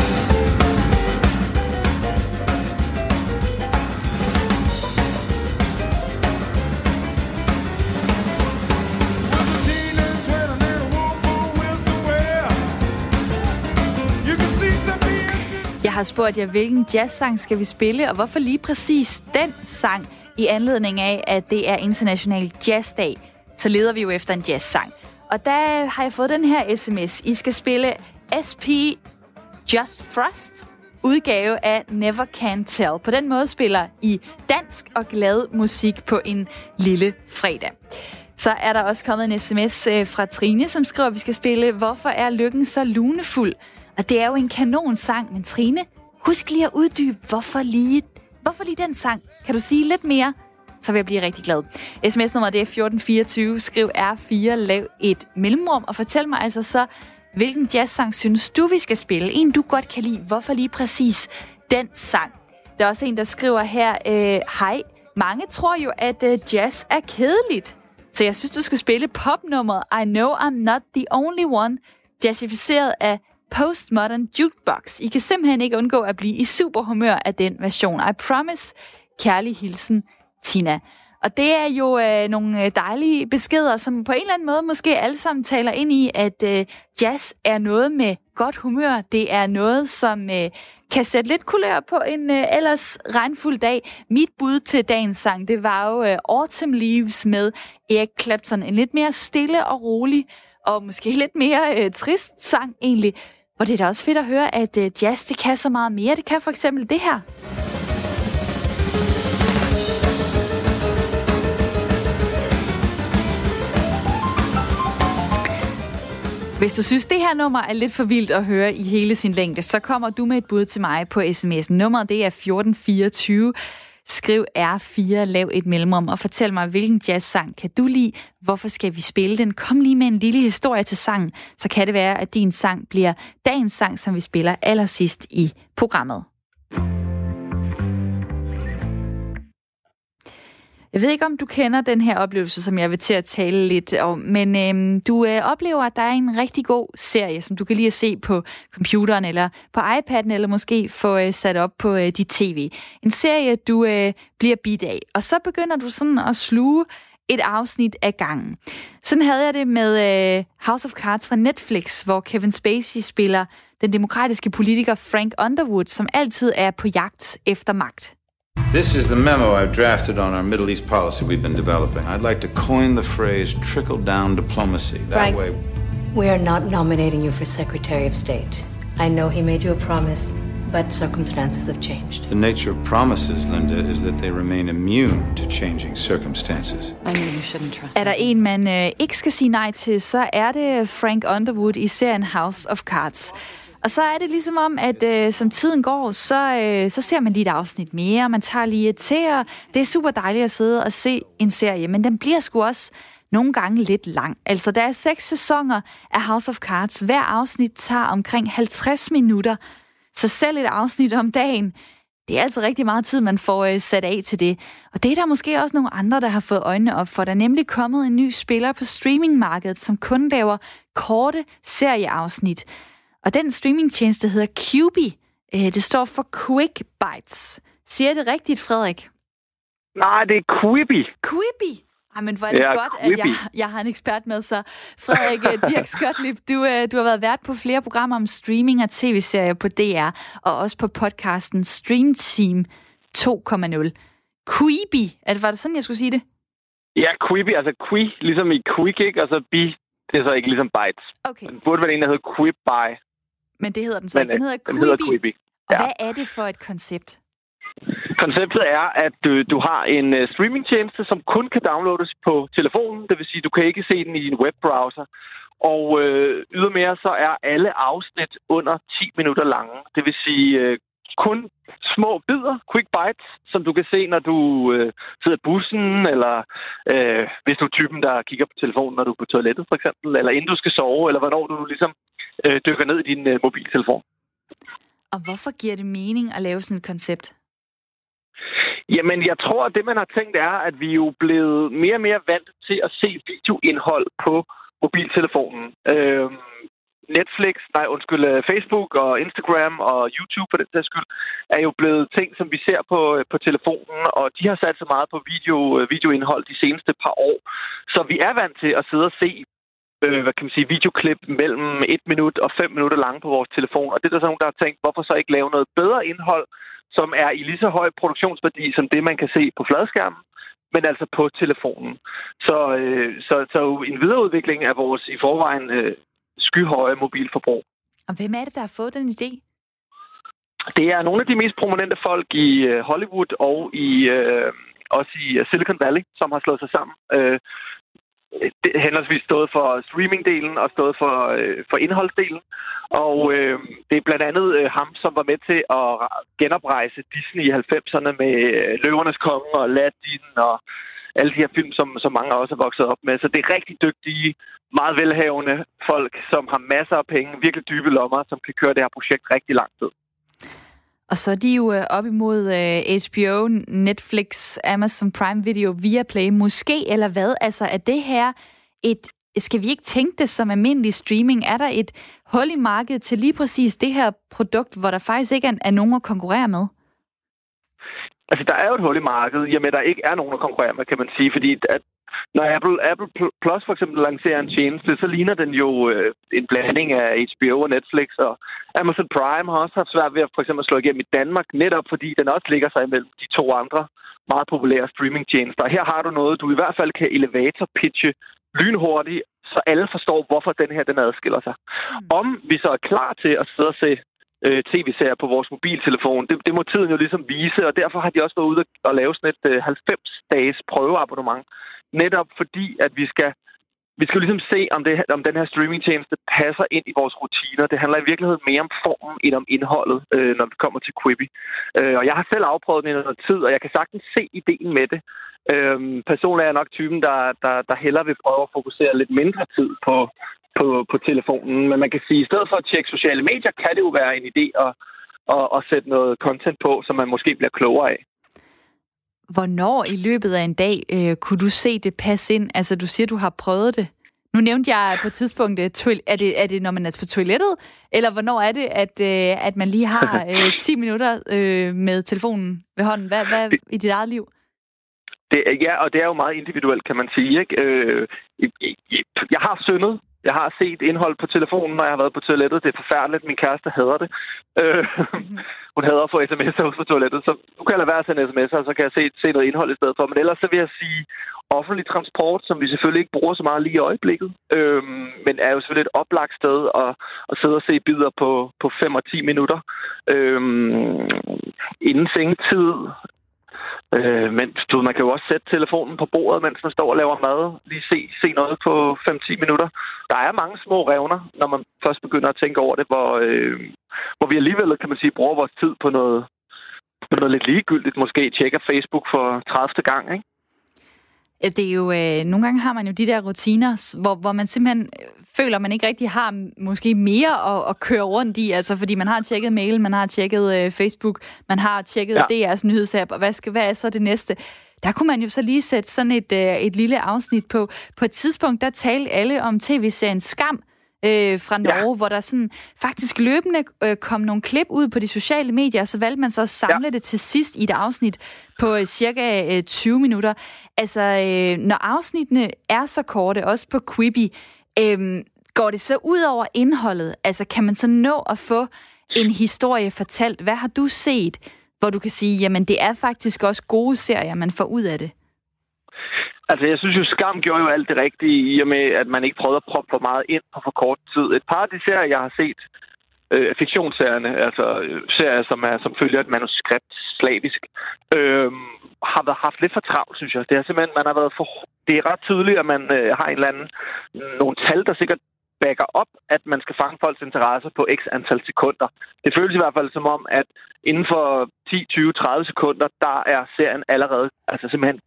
Jeg har spurgt jer, hvilken jazzsang skal vi spille, og hvorfor lige præcis den sang i anledning af, at det er International Jazzdag. Så leder vi jo efter en jazzsang. Og der har jeg fået den her sms. I skal spille SP Just Frost udgave af Never Can Tell. På den måde spiller I dansk og glad musik på en lille fredag. Så er der også kommet en sms øh, fra Trine, som skriver, at vi skal spille Hvorfor er lykken så lunefuld? Og det er jo en kanon sang, men Trine, husk lige at uddybe, hvorfor lige, hvorfor lige den sang? Kan du sige lidt mere? Så vil jeg blive rigtig glad. SMS-nummer det er 1424. Skriv R4, lav et mellemrum, og fortæl mig altså så, hvilken jazzsang synes du, vi skal spille? En, du godt kan lide. Hvorfor lige præcis den sang? Der er også en, der skriver her, øh, hej, mange tror jo, at øh, jazz er kedeligt. Så jeg synes, du skal spille popnummeret I Know I'm Not The Only One, jazzificeret af Postmodern Jukebox. I kan simpelthen ikke undgå at blive i super humør af den version. I promise. Kærlig hilsen, Tina. Og det er jo øh, nogle øh, dejlige beskeder, som på en eller anden måde måske alle sammen taler ind i, at øh, jazz er noget med godt humør. Det er noget, som øh, kan sætte lidt kulør på en øh, ellers regnfuld dag. Mit bud til dagens sang, det var jo øh, Autumn Leaves med Eric Clapton. En lidt mere stille og rolig, og måske lidt mere øh, trist sang egentlig. Og det er da også fedt at høre, at øh, jazz, det kan så meget mere. Det kan for eksempel det her. Hvis du synes, det her nummer er lidt for vildt at høre i hele sin længde, så kommer du med et bud til mig på sms'en. Nummeret det er 1424. Skriv R4, lav et mellemrum og fortæl mig, hvilken jazzsang kan du lide? Hvorfor skal vi spille den? Kom lige med en lille historie til sangen, så kan det være, at din sang bliver dagens sang, som vi spiller allersidst i programmet. Jeg ved ikke, om du kender den her oplevelse, som jeg vil til at tale lidt om, men øhm, du øh, oplever, at der er en rigtig god serie, som du kan lige at se på computeren eller på iPad'en, eller måske få øh, sat op på øh, dit tv. En serie, du øh, bliver bidt af, og så begynder du sådan at sluge et afsnit af gangen. Sådan havde jeg det med øh, House of Cards fra Netflix, hvor Kevin Spacey spiller den demokratiske politiker Frank Underwood, som altid er på jagt efter magt. This is the memo I've drafted on our Middle East policy we've been developing. I'd like to coin the phrase trickle down diplomacy. That Frank, way. we are not nominating you for Secretary of State. I know he made you a promise, but circumstances have changed. The nature of promises, Linda, is that they remain immune to changing circumstances. I knew you shouldn't trust Er der en, man øh, ikke skal sige nej til, så er det Frank Underwood i serien House of Cards. Og så er det ligesom om, at øh, som tiden går, så, øh, så ser man lige et afsnit mere, man tager lige til, og det er super dejligt at sidde og se en serie, men den bliver sgu også nogle gange lidt lang. Altså, der er seks sæsoner af House of Cards. Hver afsnit tager omkring 50 minutter, så selv et afsnit om dagen, det er altså rigtig meget tid, man får øh, sat af til det. Og det er der måske også nogle andre, der har fået øjnene op for. Der er nemlig kommet en ny spiller på streamingmarkedet, som kun laver korte serieafsnit. Og den streamingtjeneste hedder QB. Øh, det står for Quick Bites. Siger jeg det rigtigt, Frederik? Nej, det er Quibi. Quibi? Ej, men hvor er det Ja, godt, at jeg, Quibi. jeg har en ekspert med. Så Frederik øh, Dirk Skotlip, du, øh, du har været vært på flere programmer om streaming og tv-serier på DR, og også på podcasten Stream Team 2.0. Quibi, er det, var det sådan, jeg skulle sige det? Ja, Quibi, altså Qui, ligesom i Quick, ikke? Og så Bi, det er så ikke ligesom Bites. Okay, Den burde være en, der hedder Quibby. Men det hedder den så Men, ikke. Den øh, hedder den Quibi. hedder Quibi. Og ja. hvad er det for et koncept? Konceptet er, at du, du har en uh, streamingtjeneste, som kun kan downloades på telefonen. Det vil sige, du kan ikke se den i en webbrowser. Og øh, ydermere så er alle afsnit under 10 minutter lange. Det vil sige øh, kun små bidder, quick bites, som du kan se, når du øh, sidder i bussen, eller øh, hvis du er typen, der kigger på telefonen, når du er på toilettet for eksempel, eller inden du skal sove, eller hvornår du ligesom øh, dykker ned i din øh, mobiltelefon. Og hvorfor giver det mening at lave sådan et koncept? Jamen, jeg tror, at det, man har tænkt, er, at vi er jo blevet mere og mere vant til at se videoindhold på mobiltelefonen. Øh, Netflix, nej undskyld, øh, Facebook og Instagram og YouTube på den sags skyld, er jo blevet ting, som vi ser på, øh, på telefonen, og de har sat så meget på video, øh, videoindhold de seneste par år. Så vi er vant til at sidde og se øh, hvad kan man sige, videoklip mellem et minut og fem minutter lange på vores telefon. Og det er der så nogen, der har tænkt, hvorfor så ikke lave noget bedre indhold, som er i lige så høj produktionsværdi som det, man kan se på fladskærmen, men altså på telefonen. Så, øh, så, så en videreudvikling af vores i forvejen øh, skyhøje mobilforbrug. Og hvem er det, der har fået den idé? Det er nogle af de mest prominente folk i øh, Hollywood og i øh, også i øh, Silicon Valley, som har slået sig sammen. Øh, det henholdsvis stået for streamingdelen og stået for, øh, for indholdsdelen. Og øh, det er blandt andet øh, ham, som var med til at genoprejse Disney i 90'erne med øh, Løvernes Konge og Aladdin og alle de her film, som, som mange også er vokset op med. Så det er rigtig dygtige, meget velhavende folk, som har masser af penge, virkelig dybe lommer, som kan køre det her projekt rigtig lang tid. Og så er de jo øh, op imod øh, HBO, Netflix, Amazon Prime Video, Viaplay, måske, eller hvad? Altså, er det her et... Skal vi ikke tænke det som almindelig streaming? Er der et hul i markedet til lige præcis det her produkt, hvor der faktisk ikke er, er nogen at konkurrere med? Altså, der er jo et hul i markedet, i og med, at der ikke er nogen at konkurrere med, kan man sige. Fordi at når Apple, Apple Plus for eksempel lancerer en tjeneste, så ligner den jo øh, en blanding af HBO og Netflix, og Amazon Prime har også haft svært ved at for eksempel slå igennem i Danmark, netop fordi den også ligger sig imellem de to andre meget populære streamingtjenester. Her har du noget, du i hvert fald kan elevator-pitche lynhurtigt, så alle forstår, hvorfor den her den adskiller sig. Mm. Om vi så er klar til at sidde og se øh, tv-serier på vores mobiltelefon. Det, det må tiden jo ligesom vise, og derfor har de også været ude og lave sådan et øh, 90-dages prøveabonnement. Netop fordi, at vi skal vi skal jo ligesom se, om, det, om den her streamingtjeneste passer ind i vores rutiner. Det handler i virkeligheden mere om formen end om indholdet, øh, når vi kommer til Quibi. Øh, og jeg har selv afprøvet den i noget tid, og jeg kan sagtens se ideen med det. Øh, personligt er jeg nok typen, der, der, der hellere vil prøve at fokusere lidt mindre tid på, på, på telefonen. Men man kan sige, at i stedet for at tjekke sociale medier, kan det jo være en idé at, at, at sætte noget content på, som man måske bliver klogere af. Hvornår i løbet af en dag øh, kunne du se det passe ind? Altså, du siger, du har prøvet det. Nu nævnte jeg på et tidspunkt, er det, er det når man er på toilettet, eller hvornår er det, at, øh, at man lige har øh, 10 minutter øh, med telefonen ved hånden? Hvad, hvad i dit eget liv? Det, ja, og det er jo meget individuelt, kan man sige. Ikke? Øh, jeg har syndet jeg har set indhold på telefonen, når jeg har været på toilettet. Det er forfærdeligt. Min kæreste hader det. Øh, mm. hun hader at få sms'er hos på toilettet. Så nu kan jeg lade være at sende sms'er, og så kan jeg se, se noget indhold i stedet for. Men ellers så vil jeg sige offentlig transport, som vi selvfølgelig ikke bruger så meget lige i øjeblikket. Øh, men er jo selvfølgelig et oplagt sted at, at sidde og se bidder på, på 5 og 10 minutter. Øh, inden sengetid Øh, men du, man kan jo også sætte telefonen på bordet, mens man står og laver mad. Lige se, se noget på 5-10 minutter. Der er mange små revner, når man først begynder at tænke over det, hvor, øh, hvor vi alligevel, kan man sige, bruger vores tid på noget, på noget lidt ligegyldigt. Måske tjekker Facebook for 30. gang, ikke? Det er jo, øh, nogle gange har man jo de der rutiner, hvor, hvor man simpelthen øh, føler, man ikke rigtig har måske mere at, at køre rundt i, altså fordi man har tjekket mail, man har tjekket øh, Facebook, man har tjekket ja. DR's nyhedsapp, og hvad, skal, hvad er så det næste? Der kunne man jo så lige sætte sådan et, øh, et lille afsnit på. På et tidspunkt, der talte alle om tv-serien Skam, øh, fra Norge, ja. hvor der sådan faktisk løbende øh, kom nogle klip ud på de sociale medier, og så valgte man så at samle ja. det til sidst i et afsnit på øh, cirka øh, 20 minutter. Altså, øh, når afsnittene er så korte, også på Quibi, øh, går det så ud over indholdet? Altså, kan man så nå at få en historie fortalt? Hvad har du set, hvor du kan sige, jamen det er faktisk også gode serier, man får ud af det? Altså, jeg synes jo, Skam gjorde jo alt det rigtige i og med, at man ikke prøvede at proppe for meget ind på for kort tid. Et par af de serier, jeg har set, øh, fiktionsserierne, altså øh, serier, som, er, som følger et manuskript slavisk, øh, har været haft lidt for travlt, synes jeg. Det er simpelthen, man har været for... Det er ret tydeligt, at man øh, har en eller anden, nogle tal, der sikkert backer op, at man skal fange folks interesse på x antal sekunder. Det føles i hvert fald som om, at inden for 10, 20, 30 sekunder, der er serien allerede altså simpelthen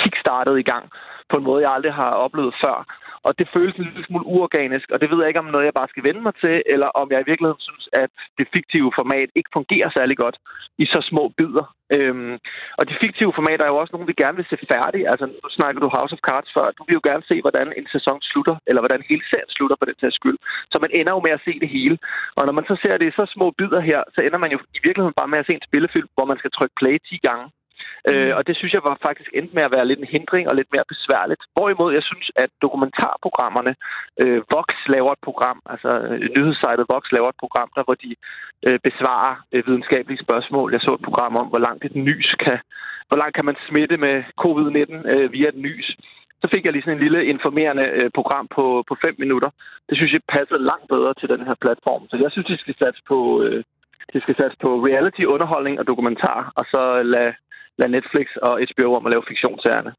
kickstartet i gang på en måde, jeg aldrig har oplevet før. og det føles en lille smule uorganisk, og det ved jeg ikke, om noget, jeg bare skal vende mig til, eller om jeg i virkeligheden synes, at det fiktive format ikke fungerer særlig godt i så små bidder. Øhm, og de fiktive formater er jo også nogle, vi gerne vil se færdige. Altså, nu snakker du House of Cards før. Du vil jo gerne se, hvordan en sæson slutter, eller hvordan hele serien slutter på den tages skyld. Så man ender jo med at se det hele. Og når man så ser det i så små bidder her, så ender man jo i virkeligheden bare med at se en spillefilm, hvor man skal trykke play 10 gange. Øh, og det synes jeg var faktisk endte med at være lidt en hindring og lidt mere besværligt. Hvorimod jeg synes, at dokumentarprogrammerne, øh, Vox laver et program, altså øh, nyhedssejtet Vox laver et program, der hvor de øh, besvarer øh, videnskabelige spørgsmål. Jeg så et program om, hvor langt et nys kan, hvor langt kan man smitte med covid-19 øh, via et nys. Så fik jeg lige sådan en lille informerende øh, program på, på fem minutter. Det synes jeg passede langt bedre til den her platform. Så jeg synes, de skal satse på, øh, de skal satse på reality-underholdning og dokumentar, og så lade lade Netflix og HBO om at lave fiktionsserierne.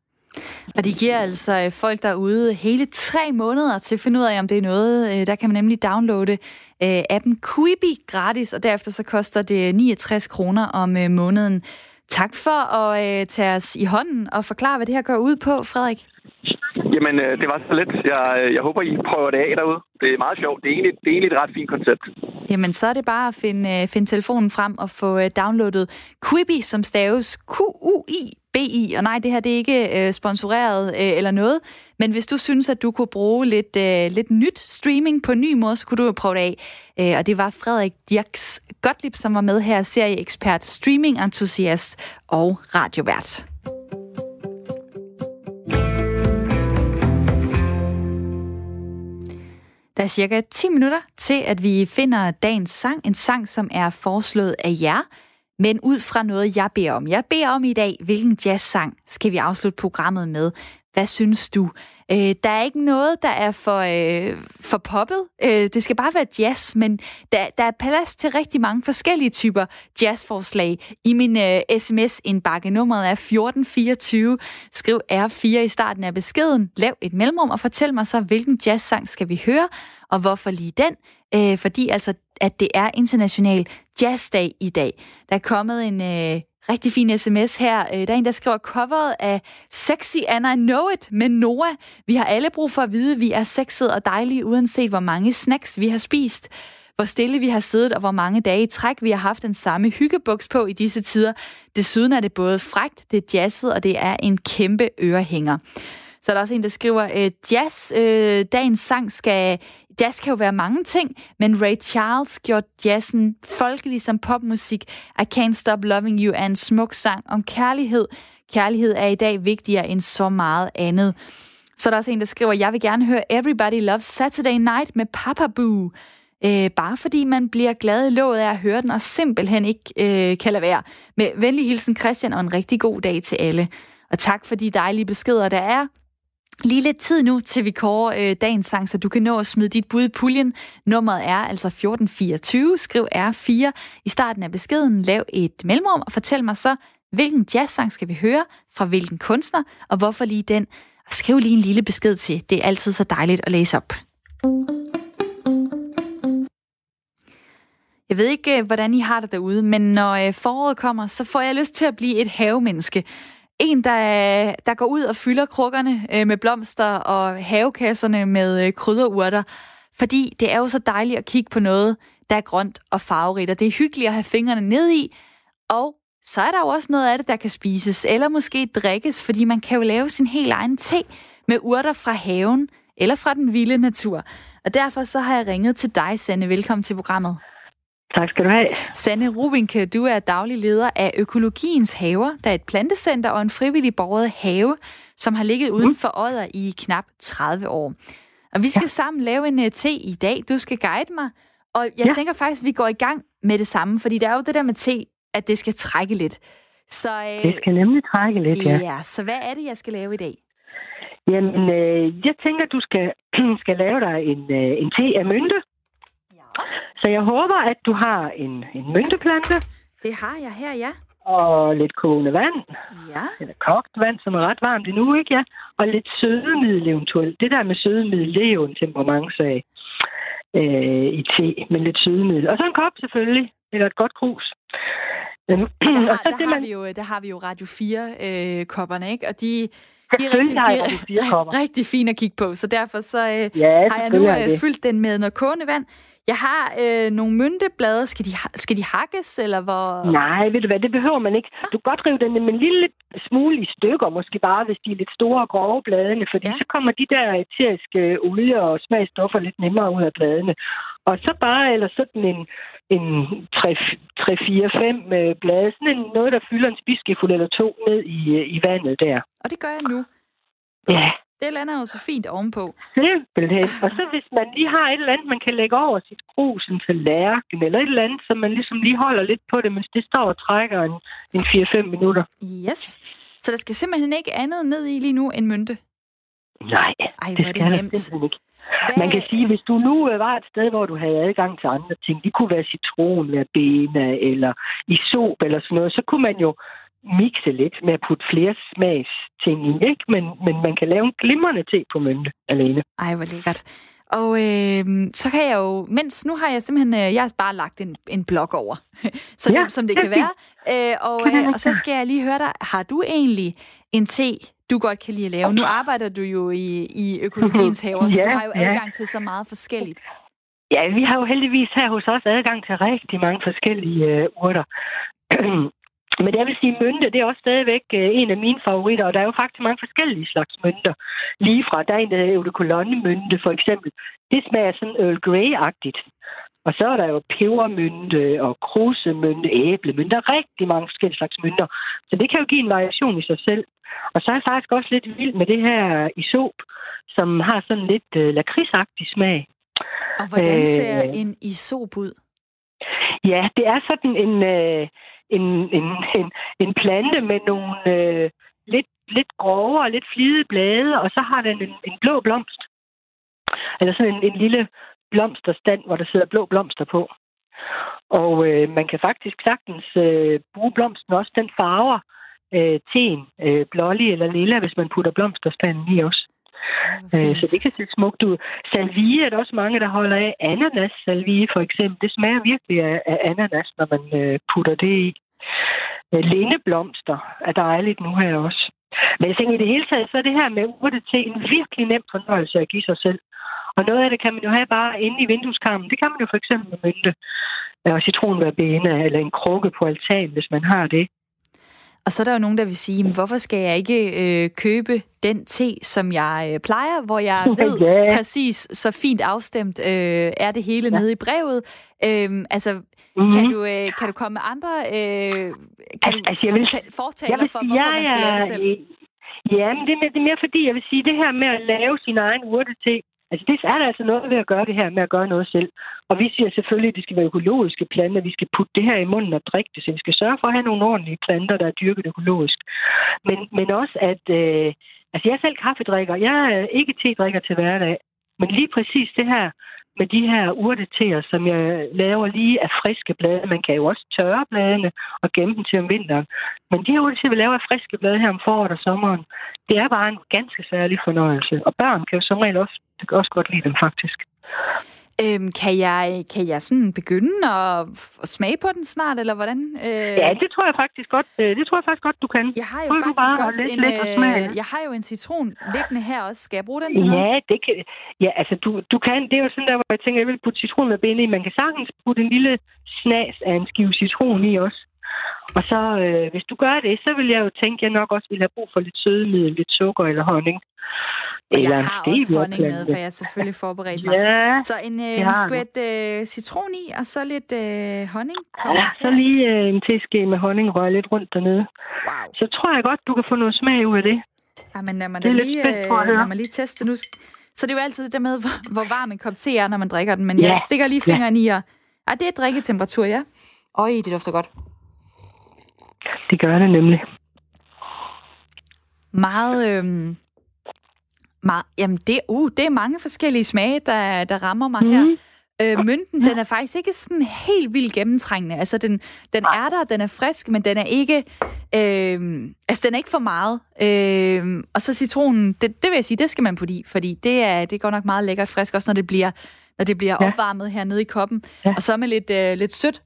Og de giver altså øh, folk derude hele tre måneder til at finde ud af, om det er noget. Øh, der kan man nemlig downloade øh, appen Quibi gratis, og derefter så koster det 69 kroner om måneden. Tak for at tage os i hånden og forklare, hvad det her går ud på, Frederik. Jamen, øh, det var så lidt. Jeg, øh, jeg håber, I prøver det af derude. Det er meget sjovt. Det er egentlig, det er egentlig et ret fint koncept. Jamen, så er det bare at finde, øh, finde telefonen frem og få downloadet Quibi, som staves Q-U-I BI, og nej, det her det er ikke øh, sponsoreret øh, eller noget, men hvis du synes, at du kunne bruge lidt, øh, lidt nyt streaming på en ny måde, så kunne du jo prøve det af. Øh, og det var Frederik Dirks Gottlieb, som var med her, serieekspert, streaming-entusiast og radiovært. Der er cirka 10 minutter til, at vi finder dagens sang. En sang, som er foreslået af jer men ud fra noget, jeg beder om. Jeg beder om i dag, hvilken jazzsang skal vi afslutte programmet med? Hvad synes du? Øh, der er ikke noget, der er for, øh, for poppet. Øh, det skal bare være jazz, men der, der er plads til rigtig mange forskellige typer jazzforslag. I min øh, sms-indbakke nummeret er 1424. Skriv R4 i starten af beskeden. Lav et mellemrum og fortæl mig så, hvilken jazzsang skal vi høre, og hvorfor lige den. Øh, fordi altså, at det er international jazzdag i dag. Der er kommet en øh, rigtig fin sms her. Øh, der er en, der skriver coveret af Sexy and I Know It med Noah. Vi har alle brug for at vide, at vi er sexede og dejlige, uanset hvor mange snacks vi har spist hvor stille vi har siddet, og hvor mange dage i træk vi har haft den samme hyggebuks på i disse tider. Desuden er det både frægt, det er jazzet, og det er en kæmpe ørehænger. Så er der også en, der skriver, øh, jazz, øh, dagens sang skal... Jazz kan jo være mange ting, men Ray Charles gjorde jazzen folkelig som popmusik. I Can't Stop Loving You er en smuk sang om kærlighed. Kærlighed er i dag vigtigere end så meget andet. Så er der også en, der skriver, jeg vil gerne høre Everybody Loves Saturday Night med Papa Boo. Øh, bare fordi man bliver glad i låget af at høre den, og simpelthen ikke øh, kan lade være. Med venlig hilsen Christian, og en rigtig god dag til alle. Og tak for de dejlige beskeder, der er. Lige lidt tid nu, til vi kårer øh, dagens sang, så du kan nå at smide dit bud i puljen. Nummeret er altså 1424. Skriv R4 i starten af beskeden. Lav et mellemrum og fortæl mig så, hvilken jazzsang skal vi høre, fra hvilken kunstner, og hvorfor lige den. Og skriv lige en lille besked til. Det er altid så dejligt at læse op. Jeg ved ikke, øh, hvordan I har det derude, men når øh, foråret kommer, så får jeg lyst til at blive et havemenneske. En, der, der går ud og fylder krukkerne øh, med blomster og havekasserne med øh, krydderurter. Fordi det er jo så dejligt at kigge på noget, der er grønt og farverigt, og det er hyggeligt at have fingrene ned i. Og så er der jo også noget af det, der kan spises, eller måske drikkes, fordi man kan jo lave sin helt egen te med urter fra haven eller fra den vilde natur. Og derfor så har jeg ringet til dig, Sanne. Velkommen til programmet. Tak skal du have. Sanne Rubinke, du er daglig leder af Økologiens Haver, der er et plantecenter og en frivillig borget have, som har ligget uden for Odder i knap 30 år. Og vi skal ja. sammen lave en uh, te i dag. Du skal guide mig. Og jeg ja. tænker faktisk, at vi går i gang med det samme, fordi det er jo det der med te, at det skal trække lidt. Så, uh, det skal nemlig trække lidt, ja. Ja, så hvad er det, jeg skal lave i dag? Jamen, øh, jeg tænker, du skal, skal lave dig en, øh, en te af mynte. Så jeg håber, at du har en, en mynteplante. Det har jeg her, ja. Og lidt kogende vand. Ja. Eller kogt vand, som er ret varmt endnu, ikke? Ja. Og lidt sødemiddel eventuelt. Det der med sødemiddel, det er jo en temperementssag øh, i te, men lidt sødemiddel. Og så en kop selvfølgelig, eller et godt krus. Der har, og så der, det, har man... vi jo, der har vi jo Radio 4-kopperne, øh, ikke? Og de, de er rigtig, har de jeg er Radio 4 kopper. rigtig, fine at kigge på, så derfor så øh, Ja, har jeg nu øh, fyldt den med noget kogende vand. Jeg har øh, nogle mynteblade. Skal de, skal de hakkes, eller hvor... Nej, ved du hvad, det behøver man ikke. Du kan godt rive den med en lille smule i stykker, måske bare, hvis de er lidt store og grove bladene, fordi Ja. så kommer de der eteriske olie og smagstoffer lidt nemmere ud af bladene. Og så bare, eller sådan en, en 3-4-5 øh, blade, sådan en, noget, der fylder en spidsskefuld eller to ned i, øh, i vandet der. Og det gør jeg nu. Ja, Det lander jo så fint ovenpå. simpelthen. Og så hvis man lige har et eller andet, man kan lægge over sit krus, en tallerken, eller et eller andet, så man ligesom lige holder lidt på det, mens det står og trækker en, en 4-5 minutter. Yes. Så der skal simpelthen ikke andet ned i lige nu end mynte. Nej, Ej, det det skal der nemt. simpelthen ikke. Hvad- Man kan sige, hvis du nu øh, var et sted, hvor du havde adgang til andre ting, det kunne være citron, være bena eller isop eller sådan noget, så kunne man jo mixe lidt med at putte flere smagsting i, ikke? Men, men man kan lave en glimrende te på mynte alene. Ej, hvor lækkert. Og øh, så kan jeg jo, mens nu har jeg simpelthen, øh, jeg har bare lagt en, en blog over, så Ja, nemt som det det kan være. Øh, og, øh, og så skal jeg lige høre dig, har du egentlig en te, du godt kan lide at lave? Nu arbejder du jo i, i økologiens haver, så Ja, du har jo ja. adgang til så meget forskelligt. Ja, vi har jo heldigvis her hos os adgang til rigtig mange forskellige øh, urter. Men jeg vil sige, mynte, det er også stadigvæk øh, en af mine favoritter, og der er jo faktisk mange forskellige slags mynter. Lige fra, der er en, der hedder eau de cologne-mynte, for eksempel. Det smager sådan Earl Grey-agtigt. Og så er der jo pebermynte og krusemynte, æblemynte. Der er rigtig mange forskellige slags mynter. Så det kan jo give en variation i sig selv. Og så er jeg faktisk også lidt vild med det her isop, som har sådan lidt øh, lakridsagtig smag. Og hvordan Øh, ser en isop ud? Ja, det er sådan en, øh, en, en, en, en plante med nogle øh, lidt, lidt grove og lidt flide blade, og så har den en, en blå blomst. Eller sådan en, en lille blomsterstand, hvor der sidder blå blomster på. Og øh, man kan faktisk sagtens øh, bruge blomsten også. Den farver øh, teen øh, blålig eller lilla, hvis man putter blomsterstanden i også. Øh, så det kan se smukt ud. Salvie er der også mange, der holder af. Ananas salvie for eksempel, det smager virkelig af, af ananas, når man øh, putter det i. Øh, lindeblomster er dejligt nu her også. Men jeg tænker i det hele taget, så er det her med urte til en virkelig nem fornøjelse at give sig selv. Og noget af det kan man jo have bare inde i vindueskarmen. Det kan man jo for eksempel med mynte og citronværbene eller en krukke på altanen, hvis man har det. Og så er der jo nogen, der vil sige, "Men hvorfor skal jeg ikke øh, købe den te, som jeg øh, plejer, hvor jeg ved Ja. præcis så fint afstemt øh, er det hele ja. nede i brevet. Øhm, altså, Mhm. kan, du, øh, kan du komme med andre øh, kan Altså, altså, jeg vil- ta- fortaler Jeg vil for, hvorfor ja, man skal lave det selv? Ja, men det er, mere, det er mere fordi, jeg vil sige, det her med at lave sin egen urte til, altså det er der altså noget ved at gøre det her med at gøre noget selv. Og vi siger selvfølgelig, at det skal være økologiske planter, vi skal putte det her i munden og drikke det, så vi skal sørge for at have nogle ordentlige planter, der er dyrket økologisk. Men, men også at, øh, altså jeg er selv kaffedrikker, jeg er ikke te-drikker til hverdag, men lige præcis det her med de her urteteer, som jeg laver lige af friske blade. Man kan jo også tørre bladene og gemme dem til om vinteren. Men de her urteteer, vi laver af friske blade her om foråret og sommeren, det er bare en ganske særlig fornøjelse. Og børn kan jo som regel også, også godt lide dem, faktisk. Øhm, kan, jeg, kan jeg sådan begynde at, at smage på den snart, eller hvordan? Øh, Ja, det tror jeg faktisk godt, øh, det tror jeg faktisk godt, du kan. jeg har jo Prøv faktisk bare også læse en, lidt og smage. øh, jeg har jo en citron liggende her også. Skal jeg bruge den til noget? Ja, det kan, ja, altså du, du kan, det er jo sådan der, hvor jeg tænker, jeg vil putte citron med ben i. Man kan sagtens putte en lille snas af en skive citron i også. Og så, øh, hvis du gør det, så vil jeg jo tænke, at jeg nok også vil have brug for lidt sødemiddel, lidt sukker eller honning. Og jeg en har også honning med, for jeg har selvfølgelig forberedt mig. Ja, Så en, øh, en skvæt øh, citron i, og så lidt øh, honning. ja, så lige øh, en teske med honning røre lidt rundt dernede. Wow. Så tror jeg godt, du kan få noget smag ud af det. Jamen, lad mig, Det er lidt lige, spændt øh, høre. lad mig lige teste nu. Så det er jo altid det der med, hvor, hvor varm en kop te er, når man drikker den. Men Ja, jeg stikker lige ja. fingeren i, og ah, det er drikketemperatur, ja. Øj, det dufter godt. Det gør det nemlig. Meget, øhm, meget jamen det, uh, det er mange forskellige smage, der, der rammer mig Mhm. her. Øh, mynten, den er faktisk ikke sådan helt vildt gennemtrængende. Altså, den, den er der, den er frisk, men den er ikke, øh, altså, den er ikke for meget. Øh, og så citronen, det, det vil jeg sige, det skal man putte i, fordi det er, det er godt nok meget lækkert frisk, også når det bliver, når det bliver Ja. opvarmet hernede i koppen. Ja. Og så med lidt, øh, lidt sødt,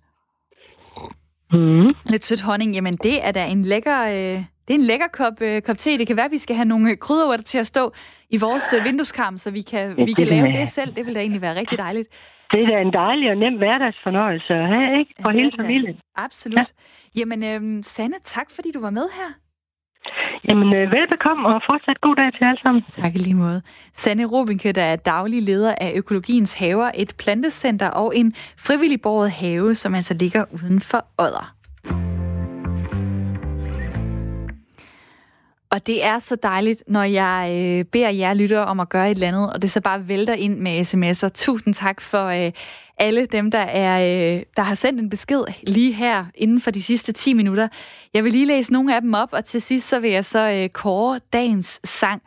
Mm. lidt sødt honning, jamen det er da en lækker, øh, Det er en lækker kop, øh, kop te. Det kan være, at vi skal have nogle krydderurter til at stå i vores øh, vindueskarm, så vi kan, ja, vi kan lave det selv. Det vil da egentlig være rigtig dejligt. Det er da en dejlig og nem hverdagsfornøjelse at have, ikke? For ja, hele familien. Absolut. Ja. Jamen, øh, Sanne, tak fordi du var med her. Jamen, øh, velbekomme og fortsat god dag til alle sammen. Tak i lige måde. Sanne Robinke, der er daglig leder af Økologiens Haver, et plantecenter og en frivillig borget have, som altså ligger uden for Odder. Og det er så dejligt, når jeg øh, beder jer lytter om at gøre et eller andet, og det så bare vælter ind med sms'er. Tusind tak for øh, alle dem, der, er, øh, der har sendt en besked lige her inden for de sidste 10 minutter. Jeg vil lige læse nogle af dem op, og til sidst så vil jeg så øh, kåre dagens sang.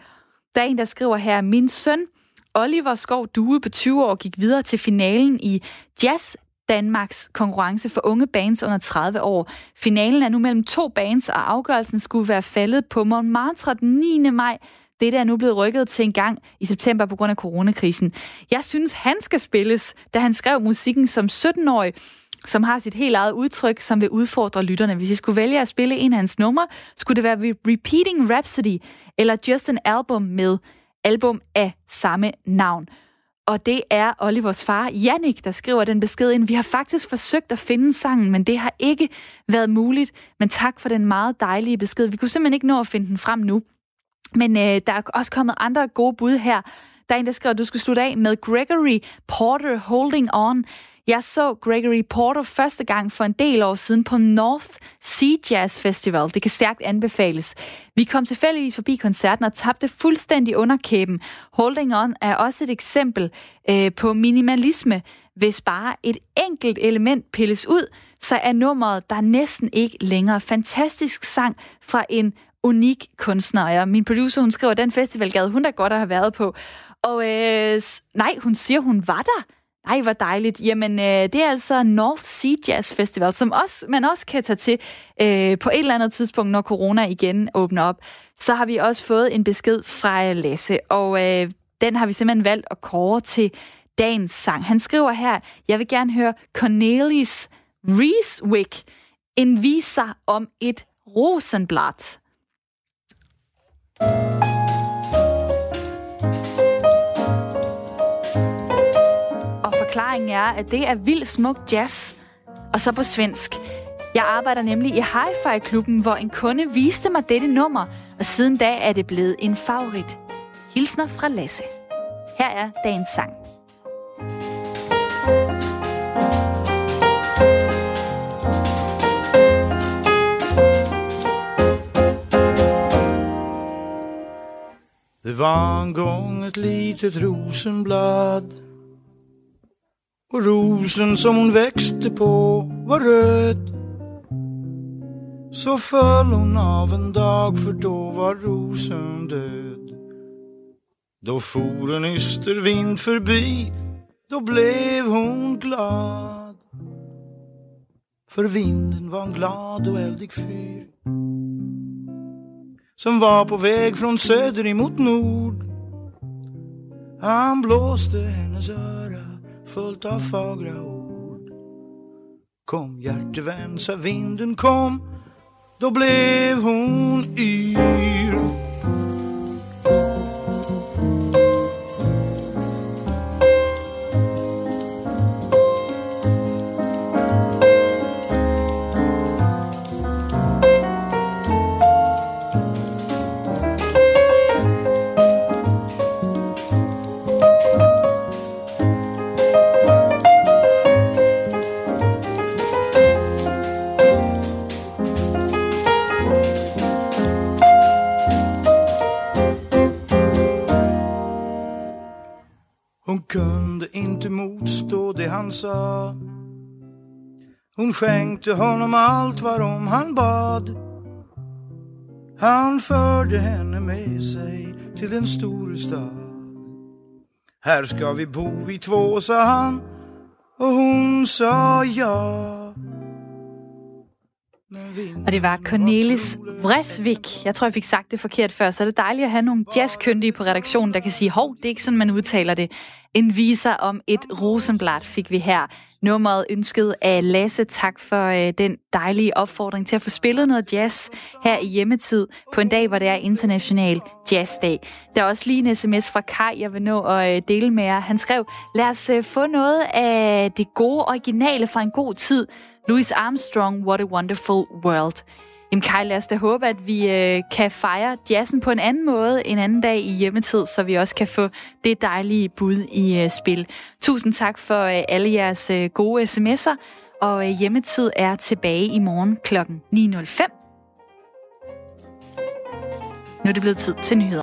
Der er en, der skriver her, min søn Oliver Skov Due på 20 år gik videre til finalen i Jazz Danmarks konkurrence for unge bands under 30 år. Finalen er nu mellem to bands, og afgørelsen skulle være faldet på Montmartre den 9. maj. Det er nu blevet rykket til en gang i september på grund af coronakrisen. Jeg synes, han skal spilles, da han skrev musikken som 17-årig, som har sit helt eget udtryk, som vil udfordre lytterne. Hvis I skulle vælge at spille en af hans numre, skulle det være Repeating Rhapsody eller Just an Album med album af samme navn. Og det er Olivers far, Jannik, der skriver den besked ind. Vi har faktisk forsøgt at finde sangen, men det har ikke været muligt. Men tak for den meget dejlige besked. Vi kunne simpelthen ikke nå at finde den frem nu. Men øh, der er også kommet andre gode bud her. Der er en, der skriver, at du skulle slutte af med Gregory Porter Holding On. Jeg så Gregory Porter første gang for en del år siden på North Sea Jazz Festival. Det kan stærkt anbefales. Vi kom tilfældigvis forbi koncerten og tabte fuldstændig underkæben. Holding On er også et eksempel øh, på minimalisme. Hvis bare et enkelt element pilles ud, så er nummeret der næsten ikke længere. Fantastisk sang fra en unik kunstner. Og min producer, hun skriver, at den festival gad hun da godt at have været på. Og øh, nej, hun siger, hun var der. Ej, hvor dejligt. Jamen, øh, det er altså North Sea Jazz Festival, som også, man også kan tage til øh, på et eller andet tidspunkt, når corona igen åbner op. Så har vi også fået en besked fra Lasse, og øh, den har vi simpelthen valgt at kåre til dagens sang. Han skriver her, jeg vil gerne høre Cornelis Reeswick, en viser om et rosenblad. Forklaringen er, at det er vild smuk jazz, og så på svensk. Jeg arbejder nemlig i Hi-Fi-klubben, hvor en kunde viste mig dette nummer, og siden da er det blevet en favorit. Hilsner fra Lasse. Her er dagens sang. Det var en gång ett litet rosenblad og rosen som hon växte på var röd Så föll hon av en dag för då var rosen död Då for en yster vind förbi Då blev hon glad. För vinden var en glad och eldig fyr som var på väg från söder emot nord. Han blåste hennes öra fullt av fagra ord. Kom hjärtevän, sa vinden, kom. Då blev hon yr. Han sa. Hon skänkte honom allt varom han bad. Han förde henne med sig till en stor stad. Här ska vi bo vi två, sa han. Och hon sa ja. Og det var Cornelis Vresvik. Jeg tror, jeg fik sagt det forkert før, så er det dejligt at have nogle jazzkyndige på redaktionen, der kan sige, hov, det er ikke sådan, man udtaler det. En viser om et rosenblad fik vi her Nummeret ønsket af Lasse. Tak for øh, den dejlige opfordring til at få spillet noget jazz her i hjemmetid på en dag, hvor det er international jazzdag. Der er også lige en sms fra Kai, jeg vil nå at øh, dele med jer. Han skrev, lad os øh, få noget af det gode originale fra en god tid. Louis Armstrong, What a Wonderful World. Jamen Kai, lad os da håbe, at vi øh, kan fejre jazzen på en anden måde en anden dag i hjemmetid, så vi også kan få det dejlige bud i øh, spil. Tusind tak for øh, alle jeres øh, gode sms'er, og øh, hjemmetid er tilbage i morgen kl. 9.05. Nu er det blevet tid til nyheder.